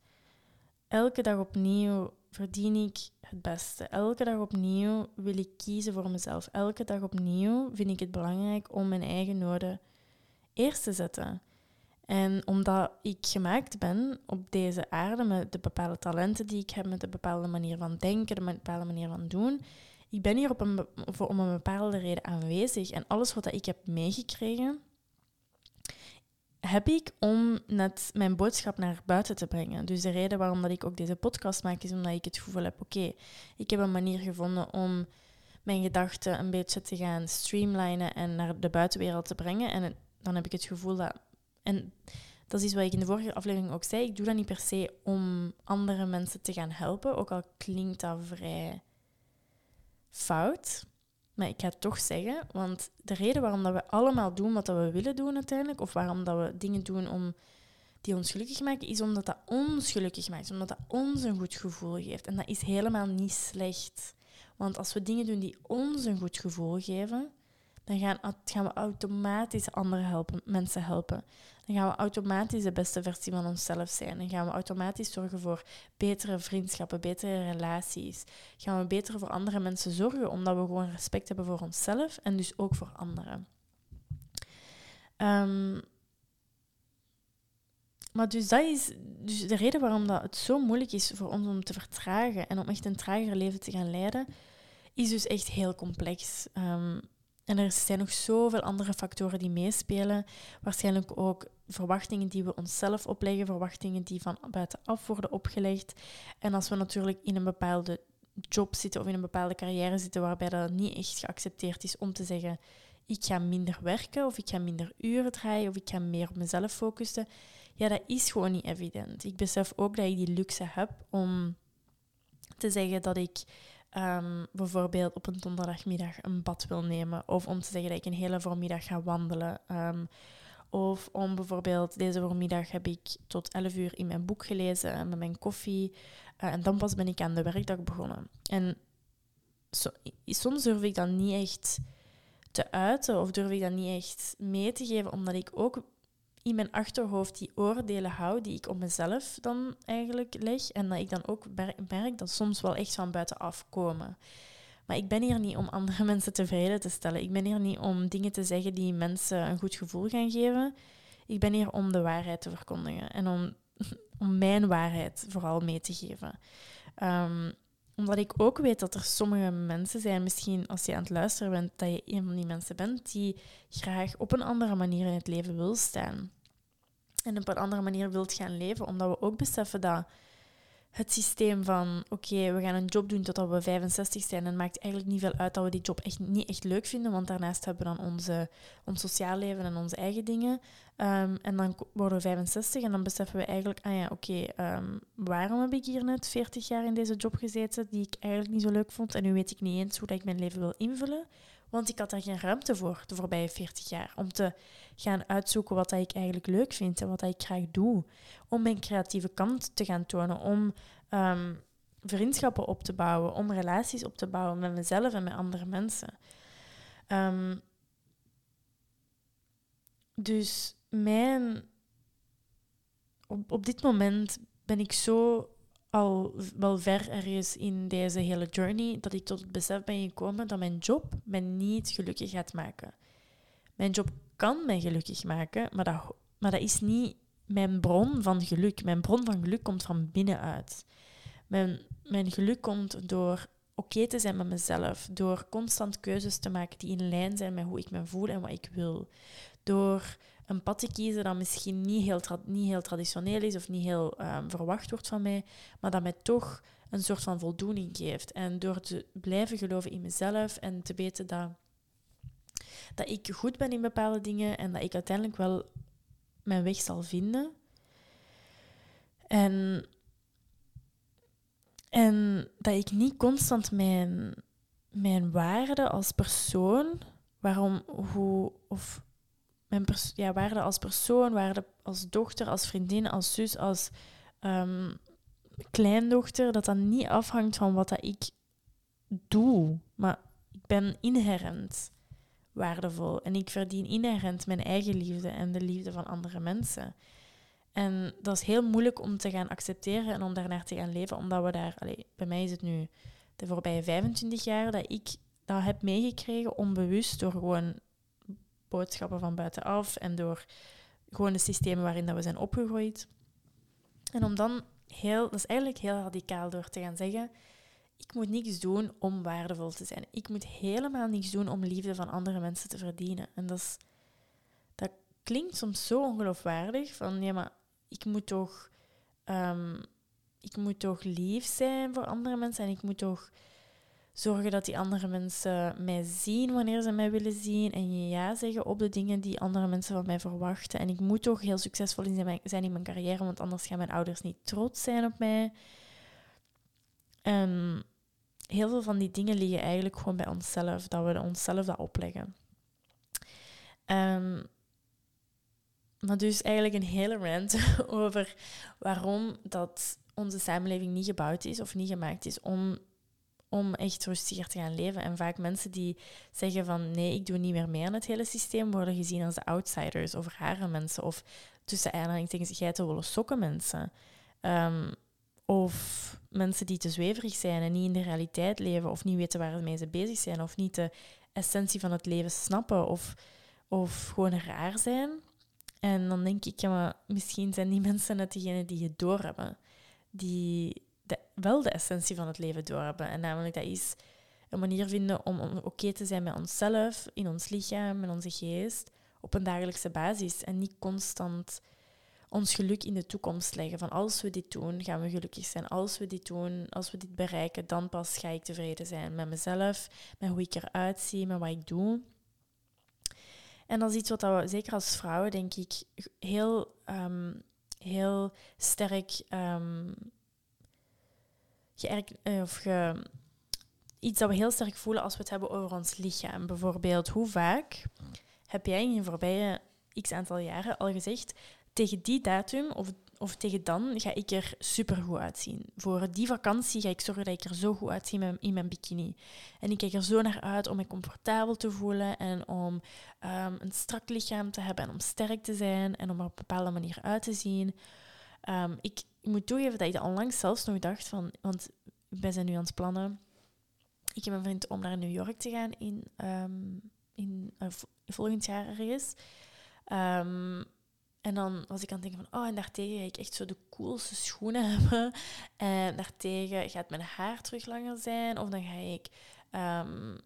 Elke dag opnieuw verdien ik het beste. Elke dag opnieuw wil ik kiezen voor mezelf. Elke dag opnieuw vind ik het belangrijk om mijn eigen noden eerst te zetten. En omdat ik gemaakt ben op deze aarde met de bepaalde talenten die ik heb, met de bepaalde manier van denken, de bepaalde manier van doen, ik ben hier op een, voor, om een bepaalde reden aanwezig. En alles wat ik heb meegekregen, heb ik om net mijn boodschap naar buiten te brengen. Dus de reden waarom dat ik ook deze podcast maak, is omdat ik het gevoel heb, oké, ik heb een manier gevonden om mijn gedachten een beetje te gaan streamlinen en naar de buitenwereld te brengen. En dan heb ik het gevoel dat... En dat is wat ik in de vorige aflevering ook zei. Ik doe dat niet per se om andere mensen te gaan helpen, ook al klinkt dat vrij fout. Maar ik ga het toch zeggen, want de reden waarom dat we allemaal doen wat we willen doen uiteindelijk, of waarom dat we dingen doen om die ons gelukkig maken, is omdat dat ons gelukkig maakt, omdat dat ons een goed gevoel geeft. En dat is helemaal niet slecht. Want als we dingen doen die ons een goed gevoel geven, dan gaan, gaan we automatisch andere helpen, mensen helpen. Dan gaan we automatisch de beste versie van onszelf zijn. Dan gaan we automatisch zorgen voor betere vriendschappen, betere relaties. Gaan we beter voor andere mensen zorgen, omdat we gewoon respect hebben voor onszelf en dus ook voor anderen. Ehm, maar dus dat is dus de reden waarom dat het zo moeilijk is voor ons om te vertragen en om echt een trager leven te gaan leiden, is dus echt heel complex. Ehm, en er zijn nog zoveel andere factoren die meespelen. Waarschijnlijk ook verwachtingen die we onszelf opleggen, verwachtingen die van buitenaf worden opgelegd. En als we natuurlijk in een bepaalde job zitten of in een bepaalde carrière zitten waarbij dat niet echt geaccepteerd is om te zeggen ik ga minder werken of ik ga minder uren draaien of ik ga meer op mezelf focussen. Ja, dat is gewoon niet evident. Ik besef ook dat ik die luxe heb om te zeggen dat ik um, bijvoorbeeld op een donderdagmiddag een bad wil nemen. Of om te zeggen dat ik een hele voormiddag ga wandelen. Um, of om bijvoorbeeld deze voormiddag heb ik tot 11 uur in mijn boek gelezen met mijn koffie. Uh, en dan pas ben ik aan de werkdag begonnen. En so, soms durf ik dat niet echt te uiten of durf ik dat niet echt mee te geven, omdat ik ook in mijn achterhoofd die oordelen hou die ik op mezelf dan eigenlijk leg. En dat ik dan ook merk dat soms wel echt van buitenaf komen. Maar ik ben hier niet om andere mensen tevreden te stellen. Ik ben hier niet om dingen te zeggen die mensen een goed gevoel gaan geven. Ik ben hier om de waarheid te verkondigen en om, om mijn waarheid vooral mee te geven. Um, omdat ik ook weet dat er sommige mensen zijn, misschien als je aan het luisteren bent, dat je een van die mensen bent die graag op een andere manier in het leven wil staan. En op een andere manier wilt gaan leven, omdat we ook beseffen dat het systeem van oké, we gaan een job doen totdat we 65 zijn en maakt eigenlijk niet veel uit dat we die job echt niet echt leuk vinden, want daarnaast hebben we dan onze, ons sociaal leven en onze eigen dingen. Ehm, en dan worden we 65 en dan beseffen we eigenlijk, ah ja, oké, ehm, waarom heb ik hier net 40 jaar in deze job gezeten die ik eigenlijk niet zo leuk vond en nu weet ik niet eens hoe dat ik mijn leven wil invullen? Want ik had daar geen ruimte voor de voorbije 40 jaar. Om te gaan uitzoeken wat ik eigenlijk leuk vind en wat ik graag doe. Om mijn creatieve kant te gaan tonen. Om um, vriendschappen op te bouwen. Om relaties op te bouwen met mezelf en met andere mensen. Um, dus mijn. Op, op dit moment ben ik zo al wel ver ergens in deze hele journey dat ik tot het besef ben gekomen dat mijn job mij niet gelukkig gaat maken. Mijn job kan mij gelukkig maken, maar dat, maar dat is niet mijn bron van geluk. Mijn bron van geluk komt van binnenuit. Mijn, mijn geluk komt door oké te zijn met mezelf, door constant keuzes te maken die in lijn zijn met hoe ik me voel en wat ik wil. Door een pad te kiezen dat misschien niet heel, niet heel traditioneel is of niet heel um, verwacht wordt van mij, maar dat mij toch een soort van voldoening geeft. En door te blijven geloven in mezelf en te weten dat, dat ik goed ben in bepaalde dingen en dat ik uiteindelijk wel mijn weg zal vinden. En, en dat ik niet constant mijn, mijn waarde als persoon, waarom, hoe, of mijn ja, waarde als persoon, waarde als dochter, als vriendin, als zus, als um, kleindochter, dat dat niet afhangt van wat dat ik doe. Maar ik ben inherent waardevol en ik verdien inherent mijn eigen liefde en de liefde van andere mensen. En dat is heel moeilijk om te gaan accepteren en om daarnaar te gaan leven, omdat we daar, bij mij is het nu de voorbije 25 jaar dat ik dat heb meegekregen onbewust door gewoon boodschappen van buitenaf en door gewoon de systemen waarin dat we zijn opgegroeid. En om dan heel, dat is eigenlijk heel radicaal door te gaan zeggen, ik moet niks doen om waardevol te zijn. Ik moet helemaal niks doen om liefde van andere mensen te verdienen. En dat, is, dat klinkt soms zo ongeloofwaardig, van ja, maar ik moet toch, um, ik moet toch lief zijn voor andere mensen en ik moet toch zorgen dat die andere mensen mij zien wanneer ze mij willen zien en ja zeggen op de dingen die andere mensen van mij verwachten. En ik moet toch heel succesvol zijn in mijn carrière, want anders gaan mijn ouders niet trots zijn op mij. En heel veel van die dingen liggen eigenlijk gewoon bij onszelf, dat we onszelf dat opleggen. Um, maar dus eigenlijk een hele rant over waarom dat onze samenleving niet gebouwd is of niet gemaakt is om om echt rustiger te gaan leven. En vaak mensen die zeggen van nee, ik doe niet meer mee aan het hele systeem, worden gezien als de outsiders of rare mensen of tussen aanhalingstekens geitenwolle sokken mensen. Um, of mensen die te zweverig zijn en niet in de realiteit leven of niet weten waarmee ze bezig zijn of niet de essentie van het leven snappen of, of gewoon raar zijn. En dan denk ik, ja, misschien zijn die mensen net diegenen die het doorhebben. Die de, wel de essentie van het leven doorhebben. En namelijk, dat is een manier vinden om, om oké te zijn met onszelf, in ons lichaam, in onze geest, op een dagelijkse basis. En niet constant ons geluk in de toekomst leggen. Van als we dit doen, gaan we gelukkig zijn. Als we dit doen, als we dit bereiken, dan pas ga ik tevreden zijn met mezelf, met hoe ik eruit zie, met wat ik doe. En dat is iets wat we, zeker als vrouwen, denk ik, heel, ehm, heel sterk um, of ge, iets dat we heel sterk voelen als we het hebben over ons lichaam. Bijvoorbeeld, hoe vaak heb jij in je voorbije x aantal jaren al gezegd, tegen die datum of, of tegen dan ga ik er supergoed uitzien. Voor die vakantie ga ik zorgen dat ik er zo goed uitzie in mijn bikini. En ik kijk er zo naar uit om me comfortabel te voelen en om um, een strak lichaam te hebben en om sterk te zijn en om er op een bepaalde manier uit te zien. Um, ik, moet toegeven dat ik dat onlangs zelfs nog dacht van, want wij zijn nu aan het plannen. Ik heb een vriend om naar New York te gaan in, um, in uh, volgend jaar ergens. En dan was ik aan het denken van, oh, en daartegen ga ik echt zo de coolste schoenen hebben. En daartegen gaat mijn haar terug langer zijn. Of dan ga ik, um,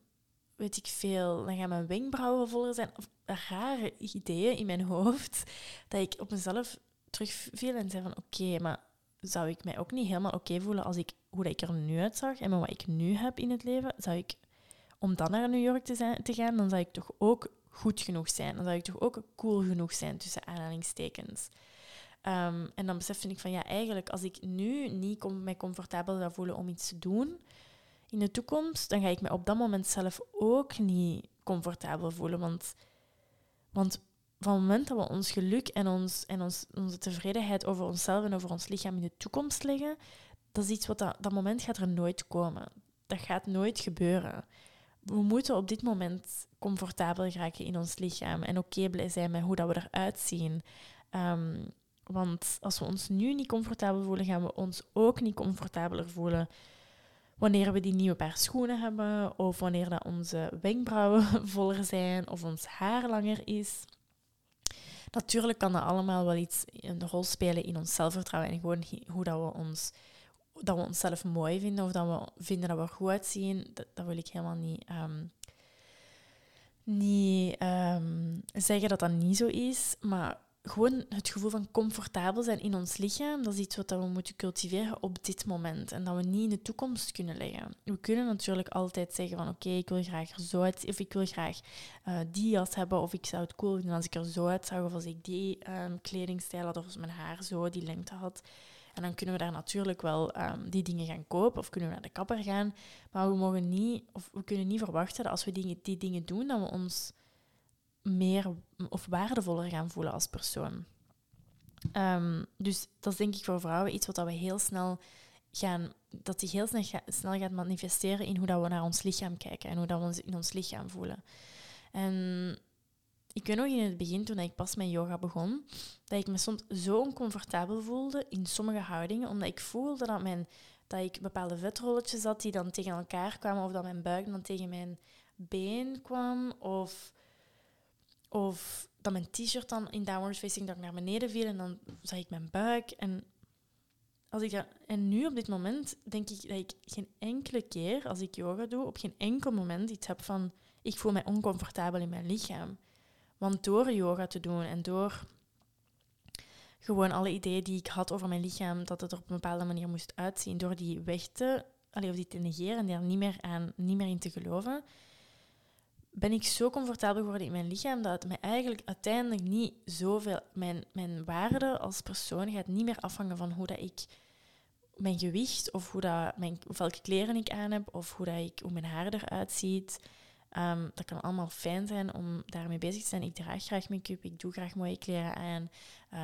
weet ik veel, dan gaan mijn wenkbrauwen voller zijn. Of rare ideeën in mijn hoofd. Dat ik op mezelf terugviel en zei van, oké, maar zou ik mij ook niet helemaal oké voelen als ik, hoe dat ik er nu uitzag en wat ik nu heb in het leven, zou ik, om dan naar New York te, zijn, te gaan, dan zou ik toch ook goed genoeg zijn. Dan zou ik toch ook cool genoeg zijn, tussen aanhalingstekens. Um, en dan besef ik van ja, eigenlijk als ik nu niet com mij comfortabel zou voelen om iets te doen in de toekomst, dan ga ik me op dat moment zelf ook niet comfortabel voelen. Want, want van het moment dat we ons geluk en, ons, en ons, onze tevredenheid over onszelf en over ons lichaam in de toekomst leggen, dat is iets wat dat, dat moment gaat er nooit komen. Dat gaat nooit gebeuren we moeten op dit moment comfortabel raken in ons lichaam en oké okay zijn met hoe dat we eruit zien. Um, want als we ons nu niet comfortabel voelen, gaan we ons ook niet comfortabeler voelen wanneer we die nieuwe paar schoenen hebben, of wanneer dat onze wenkbrauwen voller zijn, of ons haar langer is. Natuurlijk kan dat allemaal wel iets een rol spelen in ons zelfvertrouwen en gewoon hoe dat we ons dat we onszelf mooi vinden of dat we vinden dat we goed uitzien, dat, wil ik helemaal niet, ehm, niet ehm, zeggen dat dat niet zo is. Maar gewoon het gevoel van comfortabel zijn in ons lichaam, dat is iets wat we moeten cultiveren op dit moment. En dat we niet in de toekomst kunnen leggen. We kunnen natuurlijk altijd zeggen van oké, ik wil graag zo uit, of ik wil graag uh, die jas hebben, of ik zou het cool vinden als ik er zo uitzag, of als ik die um, kledingstijl had, of als mijn haar zo die lengte had. En dan kunnen we daar natuurlijk wel um, die dingen gaan kopen of kunnen we naar de kapper gaan. Maar we mogen niet, of we kunnen niet verwachten dat als we die, die dingen doen, dat we ons meer of waardevoller gaan voelen als persoon. Um, dus dat is denk ik voor vrouwen iets wat we heel snel gaan, dat zich heel snel, snel gaat manifesteren in hoe dat we naar ons lichaam kijken en hoe dat we ons in ons lichaam voelen. En ik weet nog in het begin, toen ik pas met yoga begon, dat ik me soms zo oncomfortabel voelde in sommige houdingen, omdat ik voelde dat, mijn, dat ik bepaalde vetrolletjes had die dan tegen elkaar kwamen, of dat mijn buik dan tegen mijn been kwam, of, of dat mijn t-shirt dan in downward facing dat ik naar beneden viel en dan zag ik mijn buik. En, als ik dat, en nu op dit moment denk ik dat ik geen enkele keer, als ik yoga doe, op geen enkel moment iets heb van ik voel mij oncomfortabel in mijn lichaam. Want door yoga te doen en door gewoon alle ideeën die ik had over mijn lichaam, dat het er op een bepaalde manier moest uitzien, door die weg te, allee, of die te negeren en daar niet meer, aan, niet meer in te geloven, ben ik zo comfortabel geworden in mijn lichaam dat het mij eigenlijk uiteindelijk niet zoveel... Mijn, mijn waarde als persoon gaat niet meer afhangen van hoe dat ik mijn gewicht of hoe dat mijn, of welke kleren ik aan heb of hoe, dat ik, hoe mijn haar eruit ziet. Um, dat kan allemaal fijn zijn om daarmee bezig te zijn. Ik draag graag make-up, ik doe graag mooie kleren aan.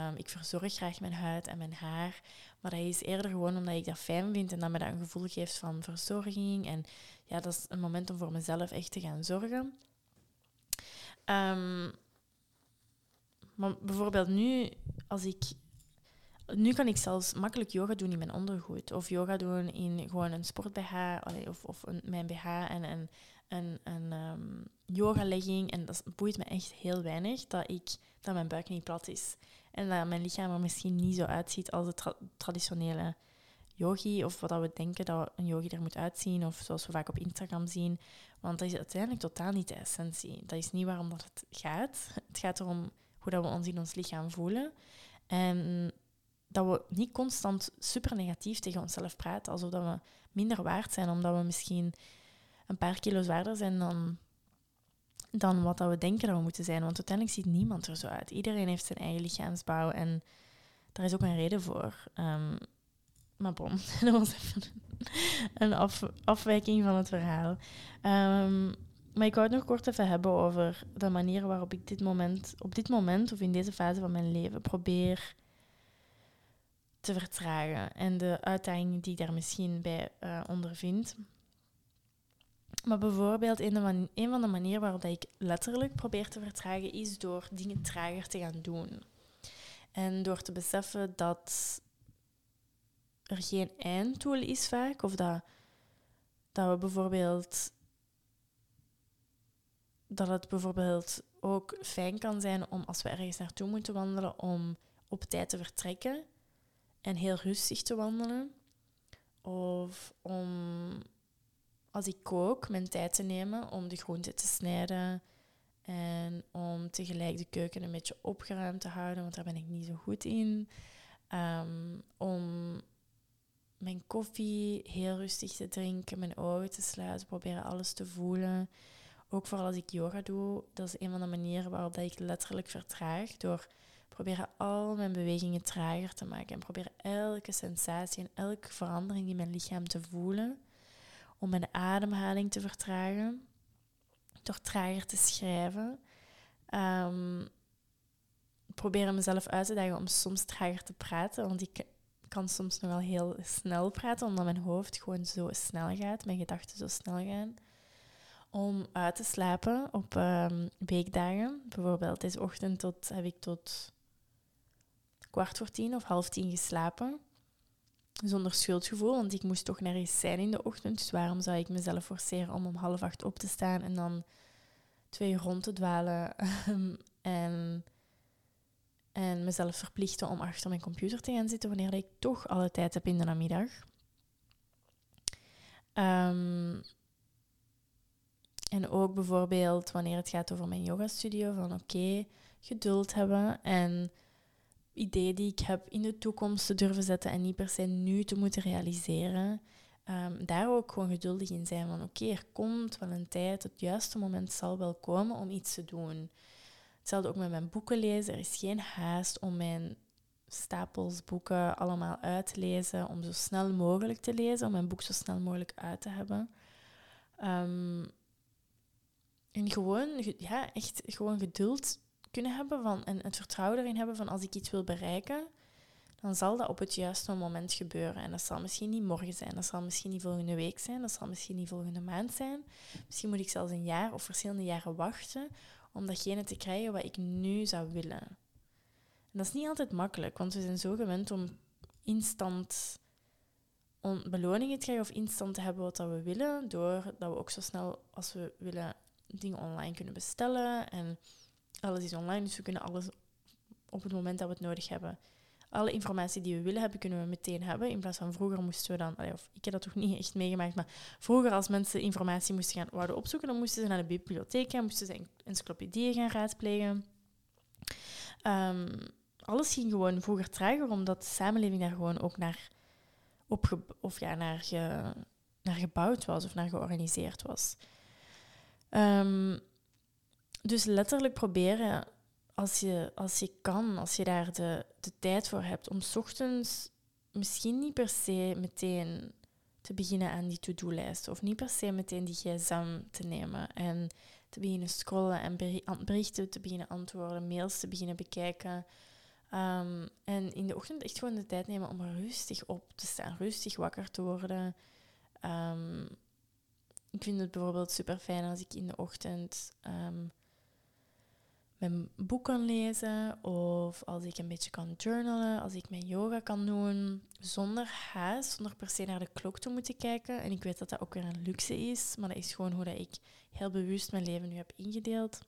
Um, ik verzorg graag mijn huid en mijn haar. Maar dat is eerder gewoon omdat ik dat fijn vind en dat me dat een gevoel geeft van verzorging. En ja, dat is een moment om voor mezelf echt te gaan zorgen. Um, maar bijvoorbeeld nu, als ik nu kan ik zelfs makkelijk yoga doen in mijn ondergoed. Of yoga doen in gewoon een sport-BH of, of een, mijn BH en, en een, een um, yoga-legging. En dat boeit me echt heel weinig dat, ik, dat mijn buik niet plat is. En dat mijn lichaam er misschien niet zo uitziet als de traditionele yogi. Of wat we denken dat een yogi er moet uitzien. Of zoals we vaak op Instagram zien. Want dat is uiteindelijk totaal niet de essentie. Dat is niet waarom dat het gaat. Het gaat erom hoe dat we ons in ons lichaam voelen. En dat we niet constant super negatief tegen onszelf praten, alsof dat we minder waard zijn, omdat we misschien een paar kilo zwaarder zijn dan, dan wat dat we denken dat we moeten zijn. Want uiteindelijk ziet niemand er zo uit. Iedereen heeft zijn eigen lichaamsbouw en daar is ook een reden voor. Um, maar bon, dat was even een af, afwijking van het verhaal. Um, maar ik wou het nog kort even hebben over de manier waarop ik dit moment, op dit moment of in deze fase van mijn leven probeer te vertragen en de uitdagingen die ik daar misschien bij uh, ondervind. Maar bijvoorbeeld, een, van de manieren waarop ik letterlijk probeer te vertragen is door dingen trager te gaan doen. En door te beseffen dat er geen einddoel is vaak, of dat, dat we bijvoorbeeld dat het bijvoorbeeld ook fijn kan zijn om als we ergens naartoe moeten wandelen, om op tijd te vertrekken en heel rustig te wandelen. Of om, als ik kook, mijn tijd te nemen om de groenten te snijden. En om tegelijk de keuken een beetje opgeruimd te houden, want daar ben ik niet zo goed in. Um, om mijn koffie heel rustig te drinken, mijn ogen te sluiten, proberen alles te voelen. Ook vooral als ik yoga doe, dat is een van de manieren waarop ik letterlijk vertraag. Door proberen al mijn bewegingen trager te maken. En proberen elke sensatie en elke verandering in mijn lichaam te voelen. Om mijn ademhaling te vertragen. Door trager te schrijven. Um, proberen mezelf uit te dagen om soms trager te praten. Want ik kan soms nog wel heel snel praten, omdat mijn hoofd gewoon zo snel gaat. Mijn gedachten zo snel gaan om uit te slapen op um, weekdagen. Bijvoorbeeld deze ochtend tot, heb ik tot kwart voor tien of half tien geslapen. Zonder schuldgevoel, want ik moest toch nergens zijn in de ochtend. Dus waarom zou ik mezelf forceren om om half acht op te staan en dan twee rond te dwalen ehm, en, en mezelf verplichten om achter mijn computer te gaan zitten wanneer ik toch alle tijd heb in de namiddag. Um, en ook bijvoorbeeld wanneer het gaat over mijn yogastudio, van oké, geduld hebben en ideeën die ik heb in de toekomst te durven zetten en niet per se nu te moeten realiseren. Um, daar ook gewoon geduldig in zijn van oké, er komt wel een tijd, het juiste moment zal wel komen om iets te doen. Hetzelfde ook met mijn boeken lezen. Er is geen haast om mijn stapels boeken allemaal uit te lezen, om zo snel mogelijk te lezen, om mijn boek zo snel mogelijk uit te hebben. Um, en gewoon, ja, echt gewoon geduld kunnen hebben van, en het vertrouwen erin hebben van als ik iets wil bereiken, dan zal dat op het juiste moment gebeuren. En dat zal misschien niet morgen zijn, dat zal misschien niet volgende week zijn, dat zal misschien niet volgende maand zijn. Misschien moet ik zelfs een jaar of verschillende jaren wachten om datgene te krijgen wat ik nu zou willen. En dat is niet altijd makkelijk, want we zijn zo gewend om instant beloningen te krijgen of instant te hebben wat we willen, doordat we ook zo snel als we willen dingen online kunnen bestellen. En alles is online, dus we kunnen alles op het moment dat we het nodig hebben. Alle informatie die we willen hebben, kunnen we meteen hebben. In plaats van vroeger moesten we dan, of ik heb dat toch niet echt meegemaakt, maar vroeger als mensen informatie moesten gaan wouden opzoeken, dan moesten ze naar de bibliotheek gaan, moesten ze encyclopedieën gaan raadplegen. Um, alles ging gewoon vroeger trager, omdat de samenleving daar gewoon ook naar, opge of ja, naar, naar gebouwd was of naar georganiseerd was. Um, dus letterlijk proberen, als je, als je kan, als je daar de, de tijd voor hebt, om ochtends misschien niet per se meteen te beginnen aan die to-do-lijst. Of niet per se meteen die gsm te nemen en te beginnen scrollen en berichten te beginnen antwoorden, mails te beginnen bekijken. Um, en in de ochtend echt gewoon de tijd nemen om rustig op te staan, rustig wakker te worden. Um, ik vind het bijvoorbeeld super fijn als ik in de ochtend um, mijn boek kan lezen of als ik een beetje kan journalen, als ik mijn yoga kan doen zonder haast, zonder per se naar de klok te moeten kijken. En ik weet dat dat ook weer een luxe is, maar dat is gewoon hoe dat ik heel bewust mijn leven nu heb ingedeeld.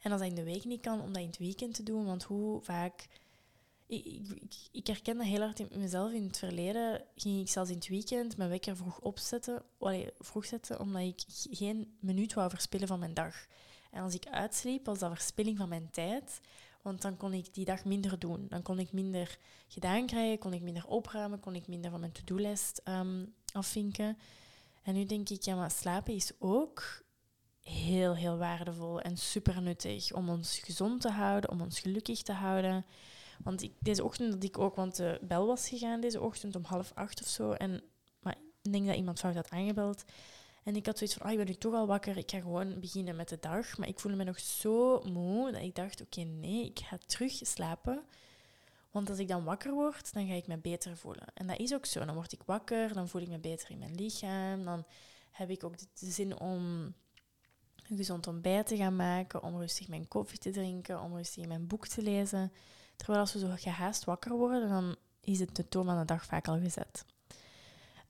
En als dat in de week niet kan, om dat in het weekend te doen, want hoe vaak ik, ik, ik, herken dat heel hard in mezelf. In het verleden ging ik zelfs in het weekend mijn wekker vroeg opzetten, vroeg zetten, omdat ik geen minuut wou verspillen van mijn dag. En als ik uitsliep, was dat verspilling van mijn tijd. Want dan kon ik die dag minder doen. Dan kon ik minder gedaan krijgen, kon ik minder opruimen, kon ik minder van mijn to-do-lijst um, afvinken. En nu denk ik, ja, maar slapen is ook heel, heel waardevol en super nuttig om ons gezond te houden, om ons gelukkig te houden. Want ik, deze ochtend dat ik ook, want de bel was gegaan deze ochtend om half acht of zo. En, maar ik denk dat iemand fout had aangebeld. En ik had zoiets van, oh, ik ben nu toch al wakker, ik ga gewoon beginnen met de dag. Maar ik voelde me nog zo moe dat ik dacht, oké, nee, ik ga terug slapen. Want als ik dan wakker word, dan ga ik me beter voelen. En dat is ook zo. Dan word ik wakker, dan voel ik me beter in mijn lichaam. Dan heb ik ook de zin om een gezond ontbijt te gaan maken, om rustig mijn koffie te drinken, om rustig mijn boek te lezen. Terwijl als we zo gehaast wakker worden, dan is het de toon van de dag vaak al gezet.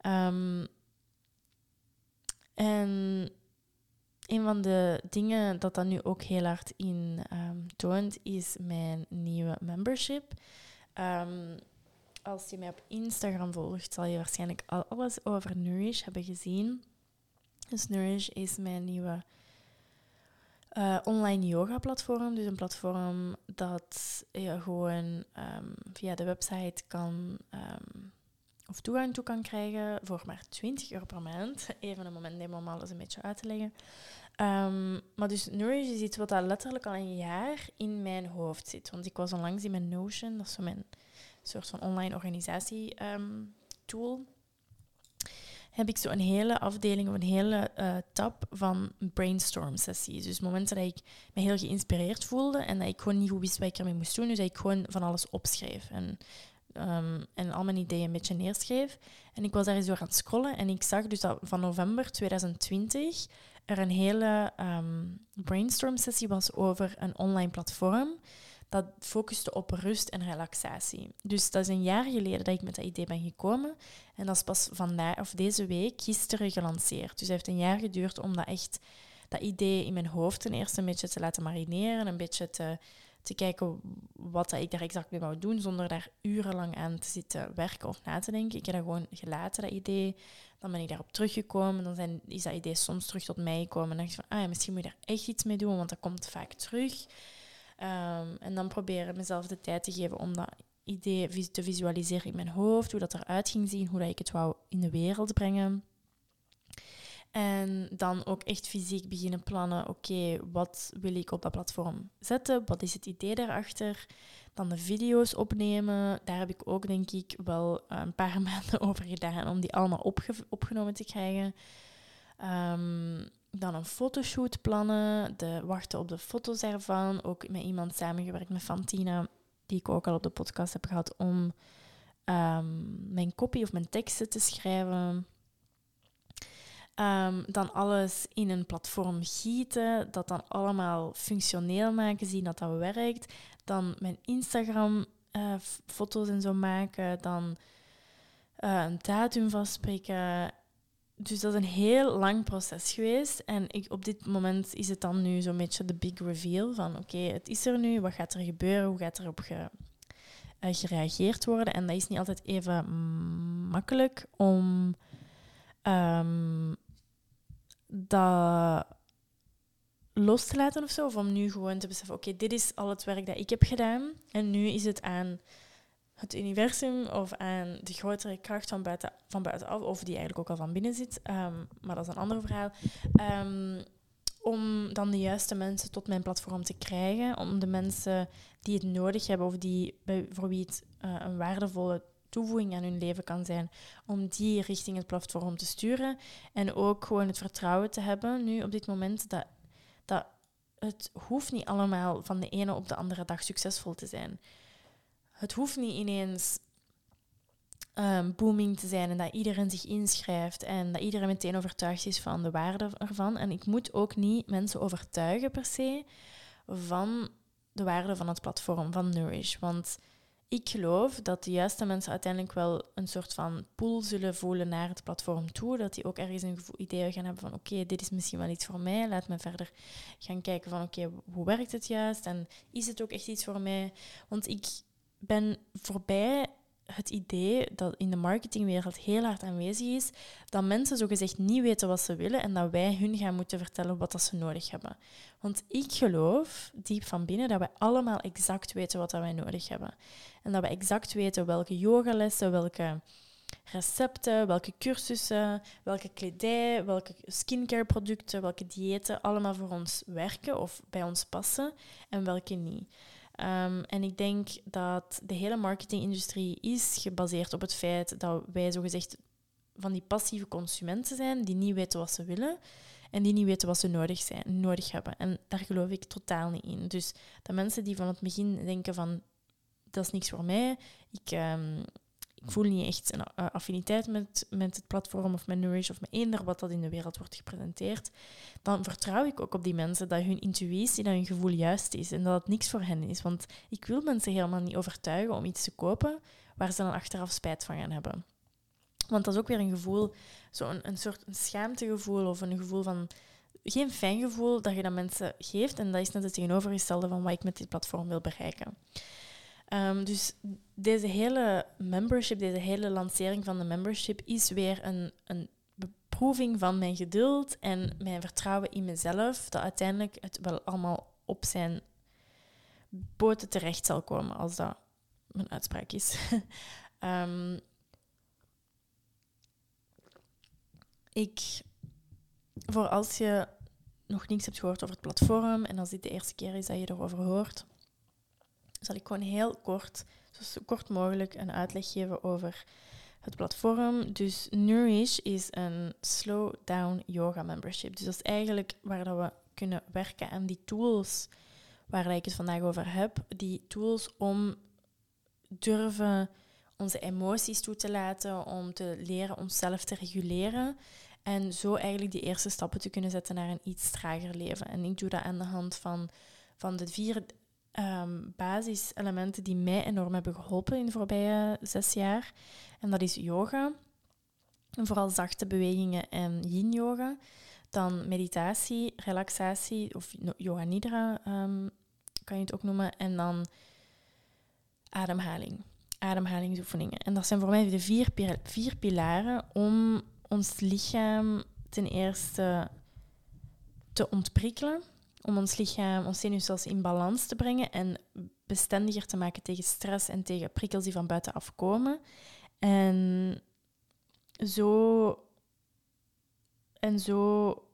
Um, en een van de dingen dat dat nu ook heel hard in um, toont, is mijn nieuwe membership. Um, als je mij op Instagram volgt, zal je waarschijnlijk al alles over Nourish hebben gezien. Dus Nourish is mijn nieuwe uh, online yoga platform. Dus een platform dat je gewoon um, via de website kan of toegang toe kan krijgen voor maar 20 euro per maand. Even een moment nemen om alles een beetje uit te leggen. Um, maar dus Nourish is iets wat al letterlijk al een jaar in mijn hoofd zit. Want ik was onlangs in mijn Notion, dat is zo mijn soort van online organisatie tool heb ik zo een hele afdeling of een hele uh, tab van brainstorm sessies. Dus momenten dat ik me heel geïnspireerd voelde en dat ik gewoon niet goed wist wat ik ermee moest doen. Dus dat ik gewoon van alles opschreef en, um, en al mijn ideeën een beetje neerschreef. En ik was daar eens door aan het scrollen en ik zag dus dat van november 2020 er een hele um, brainstorm sessie was over een online platform dat focuste op rust en relaxatie. Dus dat is een jaar geleden dat ik met dat idee ben gekomen. En dat is pas vandaag, of deze week, gisteren gelanceerd. Dus het heeft een jaar geduurd om dat echt, dat idee in mijn hoofd ten eerste een beetje te laten marineren. Een beetje te, te kijken wat ik daar exact mee wou doen, zonder daar urenlang aan te zitten werken of na te denken. Ik heb dat gewoon gelaten, dat idee. Dan ben ik daarop teruggekomen. Dan zijn, is dat idee soms terug tot mij gekomen. En dan dacht ik van, ah ja, misschien moet je daar echt iets mee doen, want dat komt vaak terug. Um, en dan proberen mezelf de tijd te geven om dat idee te visualiseren in mijn hoofd, hoe dat eruit ging zien, hoe dat ik het wou in de wereld brengen. En dan ook echt fysiek beginnen plannen. Oké, wat wil ik op dat platform zetten? Wat is het idee daarachter? Dan de video's opnemen. Daar heb ik ook, denk ik, wel een paar maanden over gedaan om die allemaal opgenomen te krijgen. Um, dan een fotoshoot plannen, de wachten op de foto's ervan. Ook met iemand samengewerkt, met Fantina, die ik ook al op de podcast heb gehad, om um, mijn kopie of mijn teksten te schrijven. Um, dan alles in een platform gieten, dat dan allemaal functioneel maken, zien dat dat werkt. Dan mijn Instagram-foto's uh, en zo maken. Dan uh, een datum vastprikken dus dat is een heel lang proces geweest. En ik, op dit moment is het dan nu zo'n beetje de big reveal van oké, het is er nu, wat gaat er gebeuren, hoe gaat erop ge, uh, gereageerd worden. En dat is niet altijd even makkelijk om um, dat los te laten of zo. Of om nu gewoon te beseffen, oké, dit is al het werk dat ik heb gedaan. En nu is het aan het universum of aan de grotere kracht van, buiten, van buitenaf, of die eigenlijk ook al van binnen zit, um, maar dat is een ander verhaal, um, om dan de juiste mensen tot mijn platform te krijgen, om de mensen die het nodig hebben of die, voor wie het uh, een waardevolle toevoeging aan hun leven kan zijn, om die richting het platform te sturen. En ook gewoon het vertrouwen te hebben nu op dit moment dat, dat het hoeft niet allemaal van de ene op de andere dag succesvol te zijn het hoeft niet ineens um, booming te zijn en dat iedereen zich inschrijft en dat iedereen meteen overtuigd is van de waarde ervan. En ik moet ook niet mensen overtuigen per se, van de waarde van het platform, van Nourish. Want ik geloof dat de juiste mensen uiteindelijk wel een soort van pool zullen voelen naar het platform toe. Dat die ook ergens een idee gaan hebben van oké, dit is misschien wel iets voor mij. Laat me verder gaan kijken van oké, hoe werkt het juist? En is het ook echt iets voor mij? Want ik ben voorbij het idee dat in de marketingwereld heel hard aanwezig is, dat mensen zogezegd niet weten wat ze willen en dat wij hun gaan moeten vertellen wat dat ze nodig hebben. Want ik geloof diep van binnen dat wij allemaal exact weten wat dat wij nodig hebben. En dat we exact weten welke yogalessen, welke recepten, welke cursussen, welke kledij, welke skincare producten, welke diëten allemaal voor ons werken of bij ons passen en welke niet. Um, en ik denk dat de hele marketingindustrie is gebaseerd op het feit dat wij zogezegd van die passieve consumenten zijn die niet weten wat ze willen en die niet weten wat ze nodig, zijn, nodig hebben. En daar geloof ik totaal niet in. Dus de mensen die van het begin denken van dat is niks voor mij, ik, um, ik voel niet echt een uh, affiniteit met, met het platform of met Nourish of met eender wat dat in de wereld wordt gepresenteerd, dan vertrouw ik ook op die mensen dat hun intuïtie, dat hun gevoel juist is en dat het niks voor hen is. Want ik wil mensen helemaal niet overtuigen om iets te kopen waar ze dan achteraf spijt van gaan hebben. Want dat is ook weer een gevoel, zo'n een soort een schaamtegevoel of een gevoel van geen fijn gevoel dat je dat mensen geeft. En dat is net het tegenovergestelde van wat ik met dit platform wil bereiken. Um, dus deze hele membership, deze hele lancering van de membership is weer een, een beproeving van mijn geduld en mijn vertrouwen in mezelf, dat uiteindelijk het wel allemaal op zijn poten terecht zal komen, als dat mijn uitspraak is. um, ik, voor als je nog niets hebt gehoord over het platform en als dit de eerste keer is dat je erover hoort, zal ik gewoon heel kort, zo kort mogelijk, een uitleg geven over het platform. Dus Nourish is een slow down yoga membership. Dus dat is eigenlijk waar dat we kunnen werken aan die tools waar ik het vandaag over heb. Die tools om durven onze emoties toe te laten, om te leren onszelf te reguleren. En zo eigenlijk die eerste stappen te kunnen zetten naar een iets trager leven. En ik doe dat aan de hand van, van de vier um, basiselementen die mij enorm hebben geholpen in de voorbije zes jaar. En dat is yoga, vooral zachte bewegingen en yin-yoga. Dan meditatie, relaxatie, of yoga nidra um, kan je het ook noemen. En dan ademhaling, ademhalingsoefeningen. En dat zijn voor mij de vier, vier pilaren om ons lichaam ten eerste te ontprikkelen om ons lichaam, ons zenuwstelsel in balans te brengen en bestendiger te maken tegen stress en tegen prikkels die van buitenaf komen. En zo, en zo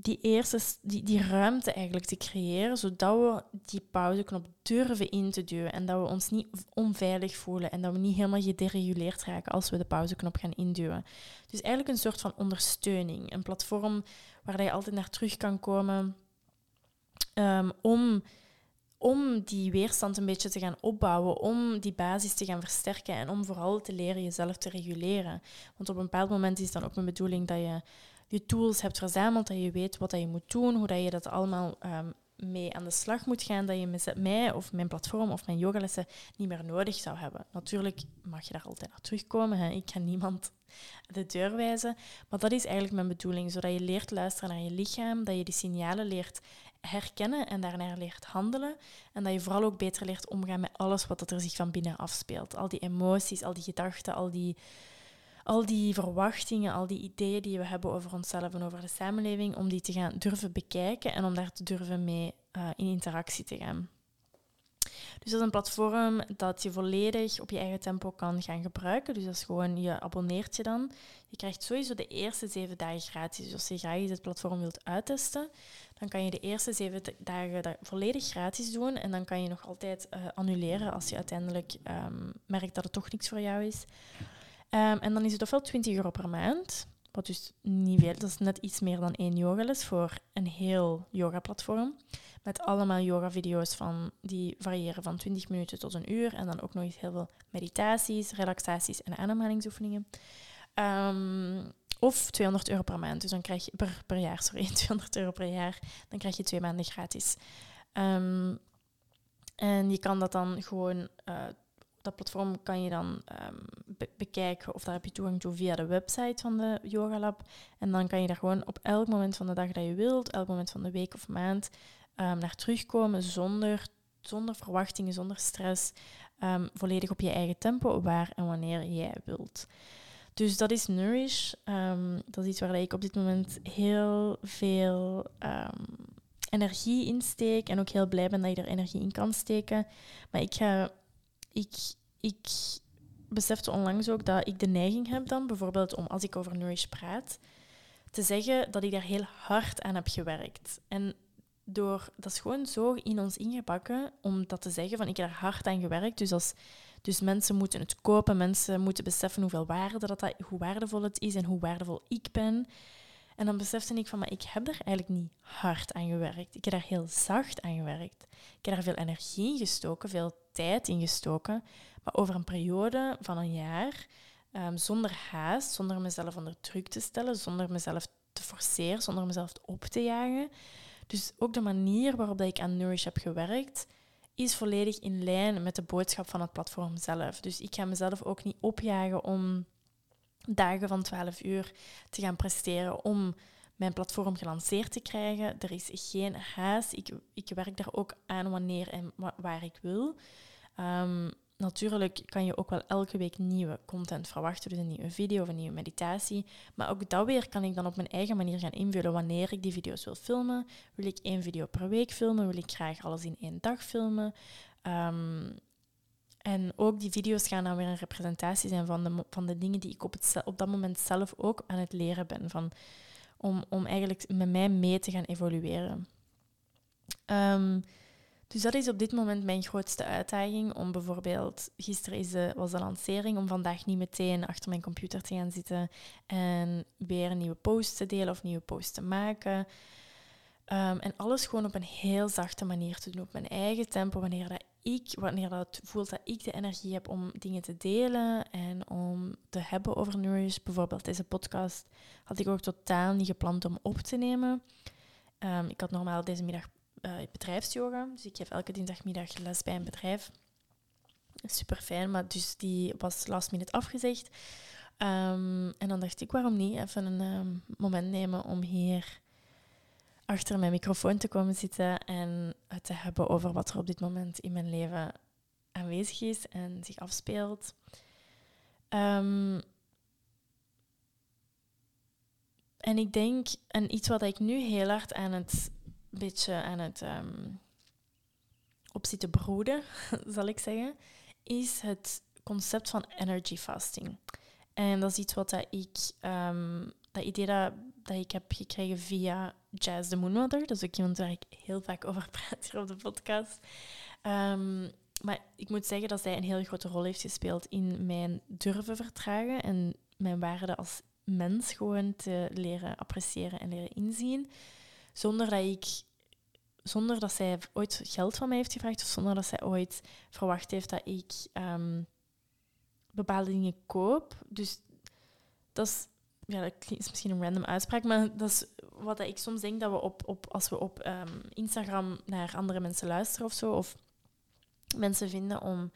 die eerste die, die ruimte eigenlijk te creëren, zodat we die pauzeknop durven in te duwen en dat we ons niet onveilig voelen en dat we niet helemaal gedereguleerd raken als we de pauzeknop gaan induwen. Dus eigenlijk een soort van ondersteuning, een platform waar je altijd naar terug kan komen um, om, om die weerstand een beetje te gaan opbouwen, om die basis te gaan versterken en om vooral te leren jezelf te reguleren. Want op een bepaald moment is het dan ook mijn bedoeling dat je je tools hebt verzameld, dat je weet wat dat je moet doen, hoe dat je dat allemaal um, mee aan de slag moet gaan, dat je mij of mijn platform of mijn yogalessen niet meer nodig zou hebben. Natuurlijk mag je daar altijd naar terugkomen. Hè. Ik ga niemand de deur wijzen. Maar dat is eigenlijk mijn bedoeling, zodat je leert luisteren naar je lichaam, dat je die signalen leert herkennen en daarnaar leert handelen. En dat je vooral ook beter leert omgaan met alles wat er zich van binnen afspeelt. Al die emoties, al die gedachten, al die al die verwachtingen, al die ideeën die we hebben over onszelf en over de samenleving, om die te gaan durven bekijken en om daar te durven mee uh, in interactie te gaan. Dus dat is een platform dat je volledig op je eigen tempo kan gaan gebruiken. Dus dat is gewoon, je abonneert je dan. Je krijgt sowieso de eerste zeven dagen gratis. Dus als je graag het platform wilt uittesten, dan kan je de eerste zeven dagen volledig gratis doen. En dan kan je nog altijd uh, annuleren als je uiteindelijk um, merkt dat het toch niks voor jou is. Um, en dan is het ofwel 20 euro per maand, wat dus niet veel, dat is net iets meer dan één yogales voor een heel yoga-platform. Met allemaal yoga-video's van, die variëren van 20 minuten tot een uur. En dan ook nog eens heel veel meditaties, relaxaties en ademhalingsoefeningen. Um, of 200 euro per maand. Dus dan krijg je per, jaar, sorry, 200 euro per jaar. Dan krijg je twee maanden gratis. Ehm, en je kan dat dan gewoon, uh, dat platform kan je dan ehm, bekijken of daar heb je toegang toe via de website van de Yoga Lab. En dan kan je daar gewoon op elk moment van de dag dat je wilt, elk moment van de week of maand, um, naar terugkomen zonder, zonder verwachtingen, zonder stress. volledig op je eigen tempo, waar en wanneer jij wilt. Dus dat is Nourish. dat is iets waar ik op dit moment heel veel energie insteek en ook heel blij ben dat je er energie in kan steken. Maar ik ga... Ik, ik besefte onlangs ook dat ik de neiging heb dan, bijvoorbeeld om als ik over Nourish praat, te zeggen dat ik daar heel hard aan heb gewerkt. En door, dat is gewoon zo in ons ingebakken om dat te zeggen, van ik heb daar hard aan gewerkt. Dus, als, dus mensen moeten het kopen, mensen moeten beseffen hoeveel waarde dat, dat, hoe waardevol het is en hoe waardevol ik ben. En dan besefte ik van, maar ik heb daar eigenlijk niet hard aan gewerkt. Ik heb daar heel zacht aan gewerkt. Ik heb daar veel energie in gestoken, veel tijd in gestoken. Maar over een periode van een jaar, ehm, zonder haast, zonder mezelf onder druk te stellen, zonder mezelf te forceren, zonder mezelf op te jagen. Dus ook de manier waarop ik aan Nourish heb gewerkt, is volledig in lijn met de boodschap van het platform zelf. Dus ik ga mezelf ook niet opjagen om dagen van 12 uur te gaan presteren om mijn platform gelanceerd te krijgen. Er is geen haast. Ik, ik werk daar ook aan wanneer en waar ik wil. Ehm, natuurlijk kan je ook wel elke week nieuwe content verwachten, dus een nieuwe video of een nieuwe meditatie. Maar ook dat weer kan ik dan op mijn eigen manier gaan invullen wanneer ik die video's wil filmen. Wil ik één video per week filmen? Wil ik graag alles in één dag filmen? Um, en ook die video's gaan dan weer een representatie zijn van de, van de dingen die ik op, het, op dat moment zelf ook aan het leren ben. Van, om, om eigenlijk met mij mee te gaan evolueren. Ehm, dus dat is op dit moment mijn grootste uitdaging. Om bijvoorbeeld, gisteren is de, was de lancering, om vandaag niet meteen achter mijn computer te gaan zitten en weer een nieuwe post te delen of nieuwe post te maken. Ehm, en alles gewoon op een heel zachte manier te doen, op mijn eigen tempo, wanneer dat ik, wanneer dat voelt dat ik de energie heb om dingen te delen en om te hebben over Nourish, bijvoorbeeld deze podcast, had ik ook totaal niet gepland om op te nemen. Ehm, ik had normaal deze middag uh, bedrijfsyoga, dus ik geef elke dinsdagmiddag les bij een bedrijf. Super fijn, maar dus die was last minute afgezegd. Um, en dan dacht ik, waarom niet even een moment nemen om hier achter mijn microfoon te komen zitten en het te hebben over wat er op dit moment in mijn leven aanwezig is en zich afspeelt. Ehm, en ik denk, en iets wat ik nu heel hard aan het beetje aan het um, op zitten broeden, zal ik zeggen, is het concept van energy fasting. En dat is iets wat dat ik, um, dat idee dat, dat ik heb gekregen via Jazz the Moonmother. Dat is ook iemand waar ik heel vaak over praat hier op de podcast. Ehm, maar ik moet zeggen dat zij een heel grote rol heeft gespeeld in mijn durven vertragen en mijn waarde als mens gewoon te leren appreciëren en leren inzien. Zonder dat ik zonder dat zij ooit geld van mij heeft gevraagd of zonder dat zij ooit verwacht heeft dat ik um, bepaalde dingen koop. Dus dat is, ja, dat is misschien een random uitspraak, maar dat is wat ik soms denk dat we op, op als we op um, Instagram naar andere mensen luisteren of zo, of mensen vinden om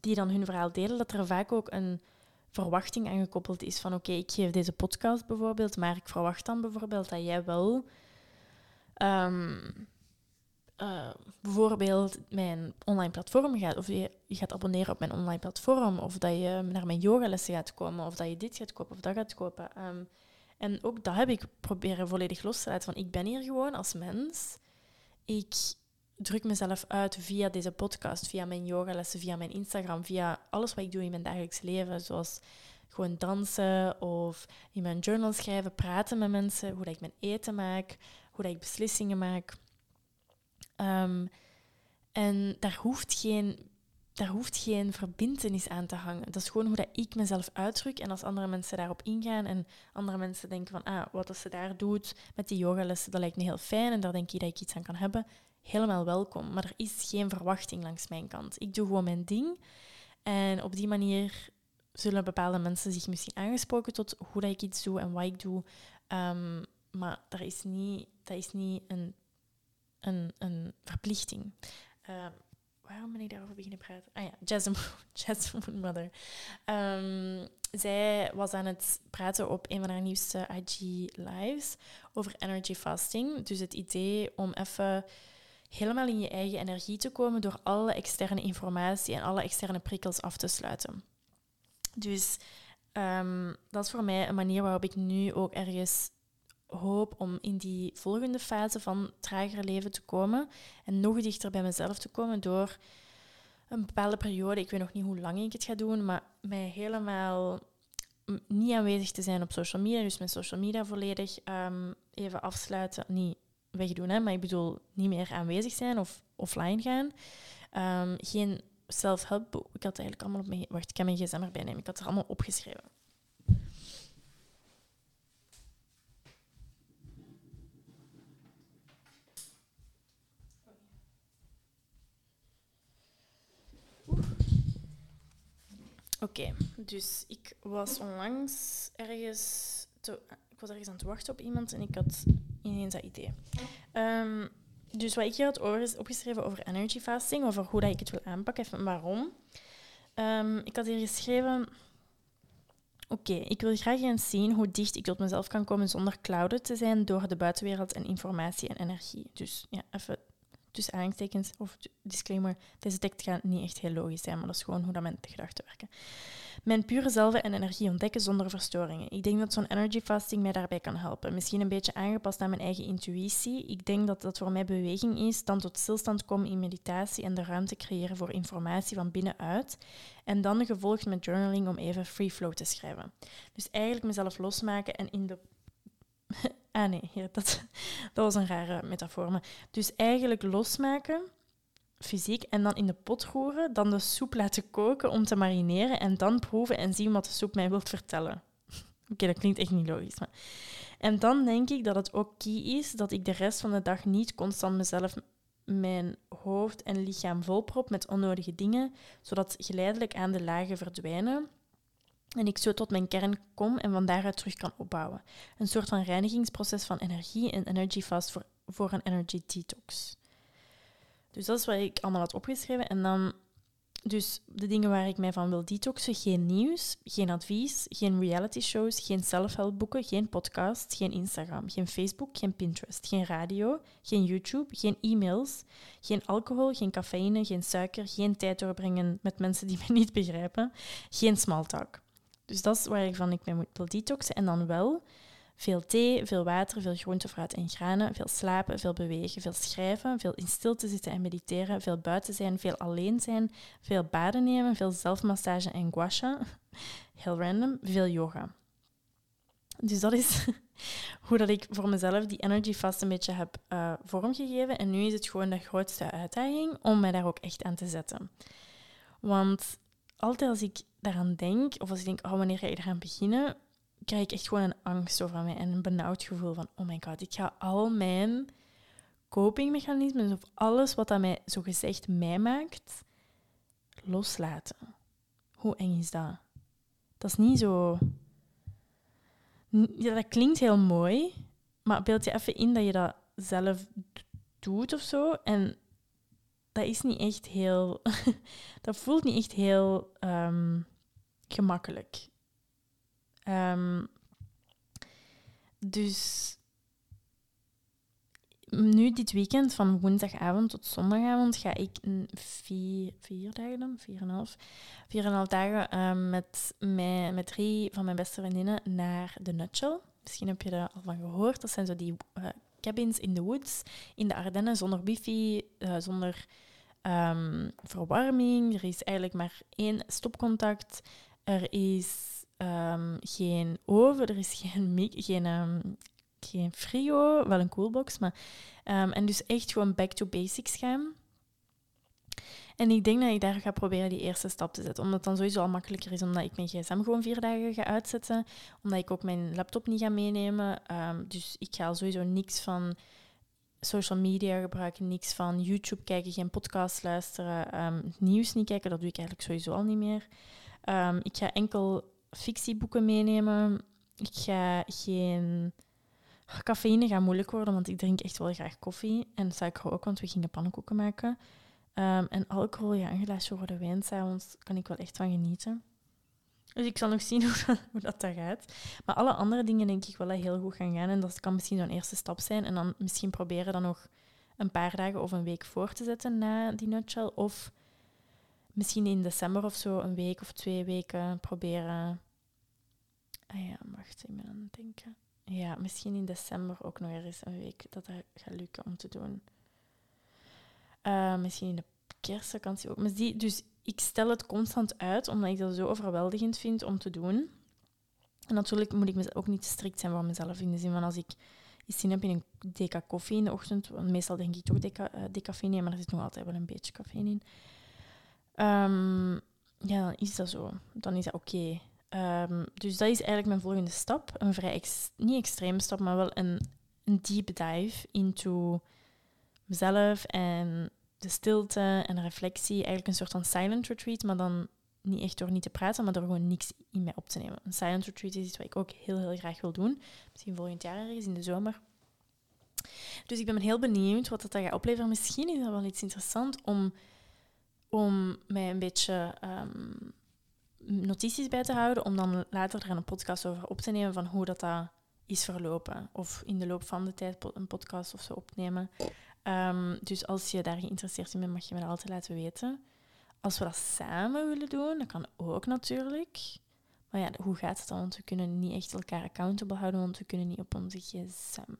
die dan hun verhaal delen, dat er vaak ook een verwachting aan gekoppeld is van oké, ik geef deze podcast bijvoorbeeld, maar ik verwacht dan bijvoorbeeld dat jij wel um, uh, bijvoorbeeld mijn online platform gaat, of je, je gaat abonneren op mijn online platform, of dat je naar mijn yogalessen gaat komen, of dat je dit gaat kopen of dat gaat kopen. Um, en ook dat heb ik proberen volledig los te laten. Van ik ben hier gewoon als mens. Ik druk mezelf uit via deze podcast, via mijn yogalessen, via mijn Instagram, via alles wat ik doe in mijn dagelijks leven. Zoals gewoon dansen of in mijn journal schrijven, praten met mensen, hoe dat ik mijn eten maak, hoe dat ik beslissingen maak. Um, en daar hoeft geen daar hoeft geen verbindenis aan te hangen. Dat is gewoon hoe dat ik mezelf uitdruk. En als andere mensen daarop ingaan en andere mensen denken van, ah, wat ze daar doet met die yogalessen, dat lijkt me heel fijn en daar denk ik dat ik iets aan kan hebben, helemaal welkom. Maar er is geen verwachting langs mijn kant. Ik doe gewoon mijn ding. En op die manier zullen bepaalde mensen zich misschien aangesproken tot hoe dat ik iets doe en wat ik doe. Ehm, maar dat is niet, dat is niet een, een, een verplichting. Ehm, waarom ben ik daarover beginnen praten? Ah ja, Jasmine, Mother. Um, zij was aan het praten op een van haar nieuwste IG lives over energy fasting. Dus het idee om even helemaal in je eigen energie te komen door alle externe informatie en alle externe prikkels af te sluiten. Dus um, dat is voor mij een manier waarop ik nu ook ergens hoop om in die volgende fase van trager leven te komen en nog dichter bij mezelf te komen door een bepaalde periode, ik weet nog niet hoe lang ik het ga doen, maar mij helemaal niet aanwezig te zijn op social media, dus mijn social media volledig um, even afsluiten, niet wegdoen, hè, maar ik bedoel niet meer aanwezig zijn of offline gaan. Um, geen self-help Ik had eigenlijk allemaal op mijn... Wacht, ik kan mijn gsm erbij nemen. Ik had er allemaal opgeschreven. Oké, dus ik was onlangs ergens... Te, ik was ergens aan het wachten op iemand en ik had ineens dat idee. Um, dus wat ik hier had opgeschreven over energy fasting, over hoe dat ik het wil aanpakken en waarom. Um, ik had hier geschreven... Oké, ik wil graag eens zien hoe dicht ik tot mezelf kan komen zonder clouded te zijn door de buitenwereld en informatie en energie. Dus ja, even tussen aanstekens of disclaimer, deze tekst gaat niet echt heel logisch zijn, maar dat is gewoon hoe dat mijn gedachten werken. Mijn pure zelf en energie ontdekken zonder verstoringen. Ik denk dat zo'n energy fasting mij daarbij kan helpen. Misschien een beetje aangepast aan mijn eigen intuïtie. Ik denk dat dat voor mij beweging is, dan tot stilstand komen in meditatie en de ruimte creëren voor informatie van binnenuit. En dan gevolgd met journaling om even free flow te schrijven. Dus eigenlijk mezelf losmaken en in de Ah nee, dat, dat was een rare metafoor. dus eigenlijk losmaken, fysiek, en dan in de pot roeren, dan de soep laten koken om te marineren en dan proeven en zien wat de soep mij wilt vertellen. Oké, dat klinkt echt niet logisch. Maar... En dan denk ik dat het ook key is dat ik de rest van de dag niet constant mezelf mijn hoofd en lichaam volprop met onnodige dingen, zodat geleidelijk aan de lagen verdwijnen en ik zo tot mijn kern kom en van daaruit terug kan opbouwen. Een soort van reinigingsproces van energie en energy fast voor, voor een energy detox. Dus dat is wat ik allemaal had opgeschreven. En dan dus de dingen waar ik mij van wil detoxen, geen nieuws, geen advies, geen reality shows, geen self-help geen podcast, geen Instagram, geen Facebook, geen Pinterest, geen radio, geen YouTube, geen e-mails, geen alcohol, geen cafeïne, geen suiker, geen tijd doorbrengen met mensen die me niet begrijpen, geen smalltalk. Dus dat is waar ik mee moet detoxen. En dan wel veel thee, veel water, veel groente, fruit en granen, veel slapen, veel bewegen, veel schrijven, veel in stilte zitten en mediteren, veel buiten zijn, veel alleen zijn, veel baden nemen, veel zelfmassage en gua sha. Heel random, veel yoga. Dus dat is hoe dat ik voor mezelf die energy fast een beetje heb uh, vormgegeven. En nu is het gewoon de grootste uitdaging om mij daar ook echt aan te zetten. Want altijd als ik daaraan denk, of als ik denk, oh, wanneer ga ik eraan beginnen, krijg ik echt gewoon een angst over mij en een benauwd gevoel van, oh my god, ik ga al mijn copingmechanismen of alles wat dat mij zo gezegd mij maakt, loslaten. Hoe eng is dat? Dat is niet zo... Ja, dat klinkt heel mooi, maar beeld je even in dat je dat zelf doet of zo. En dat is niet echt heel. dat voelt niet echt heel um, gemakkelijk. Um, dus nu dit weekend, van woensdagavond tot zondagavond, ga ik vier, vier dagen dan, vier en half, vier en half dagen um, met, met drie van mijn beste vriendinnen naar de Nutshell. Misschien heb je er al van gehoord. Dat zijn zo die uh, cabins in the woods, in de Ardennen, zonder wifi, uh, zonder um, verwarming. Er is eigenlijk maar één stopcontact. Er is um, geen oven, er is geen, geen, um, geen frio, wel een coolbox. Maar, en dus echt gewoon back to basics gaan. En ik denk dat ik daar ga proberen die eerste stap te zetten. Omdat het dan sowieso al makkelijker is, omdat ik mijn gsm gewoon vier dagen ga uitzetten. Omdat ik ook mijn laptop niet ga meenemen. dus ik ga sowieso niks van social media gebruiken, niks van YouTube kijken, geen podcast luisteren, um, nieuws niet kijken, dat doe ik eigenlijk sowieso al niet meer. Ehm, ik ga enkel fictieboeken meenemen. Ik ga geen... Cafeïne gaat moeilijk worden, want ik drink echt wel graag koffie. En suiker ook, want we gingen pannenkoeken maken. Ehm, en alcohol, ja, een glaasje rode wijn s'avonds kan ik wel echt van genieten. Dus ik zal nog zien hoe dat, dat daar gaat. Maar alle andere dingen denk ik wel heel goed gaan gaan. En dat kan misschien zo'n eerste stap zijn. En dan misschien proberen dan nog een paar dagen of een week voor te zetten na die nutshell. Of misschien in december of zo een week of twee weken proberen. Ah ja, wacht, ik ben aan het denken. Ja, misschien in december ook nog eens een week dat dat gaat lukken om te doen. Uh, misschien in de kerstvakantie ook. Maar die, dus ik stel het constant uit, omdat ik dat zo overweldigend vind om te doen. En natuurlijk moet ik ook niet strikt zijn voor mezelf. In de zin van als ik zin heb in een deka koffie in de ochtend, want meestal denk ik toch deca, uh, decafeïne, maar er zit nog altijd wel een beetje cafeïne in. Um, ja, dan is dat zo. Dan is dat oké. Um, dus dat is eigenlijk mijn volgende stap. Een vrij, niet extreme stap, maar wel een, een deep dive into mezelf en de stilte en de reflectie. Eigenlijk een soort van silent retreat, maar dan niet echt door niet te praten, maar door gewoon niks in mij op te nemen. Een silent retreat is iets wat ik ook heel, heel graag wil doen. Misschien volgend jaar ergens in de zomer. Dus ik ben heel benieuwd wat dat gaat opleveren. Misschien is dat wel iets interessants om, om mij een beetje um, notities bij te houden, om dan later er een podcast over op te nemen van hoe dat, dat is verlopen. Of in de loop van de tijd een podcast of zo opnemen. Um, dus als je daar geïnteresseerd in bent, mag je me dat altijd laten weten. Als we dat samen willen doen, dat kan ook natuurlijk. Maar ja, hoe gaat het dan? Want we kunnen niet echt elkaar accountable houden, want we kunnen niet op onze gsm.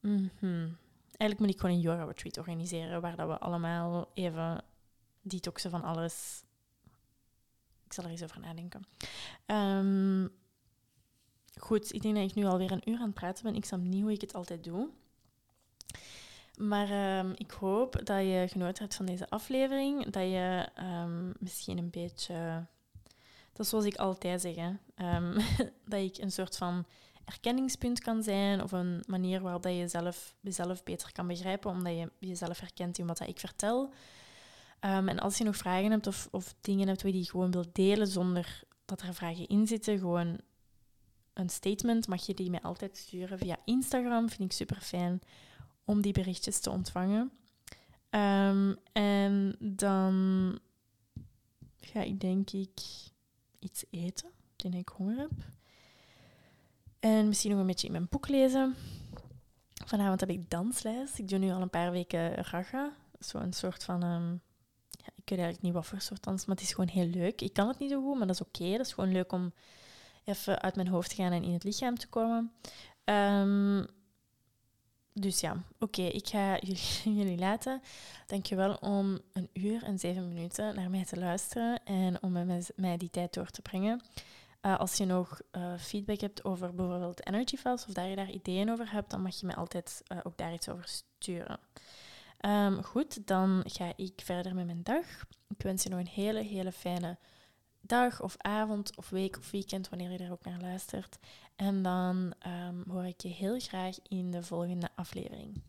-hmm. Eigenlijk moet ik gewoon een yoga retreat organiseren, waar dat we allemaal even detoxen van alles. Ik zal er eens over nadenken. Um, goed, ik denk dat ik nu alweer een uur aan het praten ben. Ik snap niet hoe ik het altijd doe. Maar um, ik hoop dat je genoten hebt van deze aflevering. Dat je um, misschien een beetje... Dat is zoals ik altijd zeg. Um, dat ik een soort van erkenningspunt kan zijn. Of een manier waarop dat je zelf, jezelf beter kan begrijpen. Omdat je jezelf herkent in wat ik vertel. en als je nog vragen hebt of, of dingen hebt die je gewoon wilt delen zonder dat er vragen in zitten. Gewoon een statement mag je die mij altijd sturen via Instagram. Vind ik super fijn om die berichtjes te ontvangen. Um, en dan ga ik denk ik iets eten, toen ik honger heb. En misschien nog een beetje in mijn boek lezen. Vanavond heb ik dansles. Ik doe nu al een paar weken raga. Zo'n soort van... Um, ja, ik weet eigenlijk niet wat voor soort dans, maar het is gewoon heel leuk. Ik kan het niet zo goed, maar dat is oké. Dat is gewoon leuk om even uit mijn hoofd te gaan en in het lichaam te komen. Um, dus ja, oké, ik ga jullie, laten. Dankjewel om een uur en zeven minuten naar mij te luisteren en om met mij die tijd door te brengen. Uh, als je nog uh, feedback hebt over bijvoorbeeld Energy Files of daar je daar ideeën over hebt, dan mag je me altijd uh, ook daar iets over sturen. Um, goed, dan ga ik verder met mijn dag. Ik wens je nog een hele, hele fijne dag of avond of week of weekend, wanneer je er ook naar luistert. En dan um, hoor ik je heel graag in de volgende aflevering.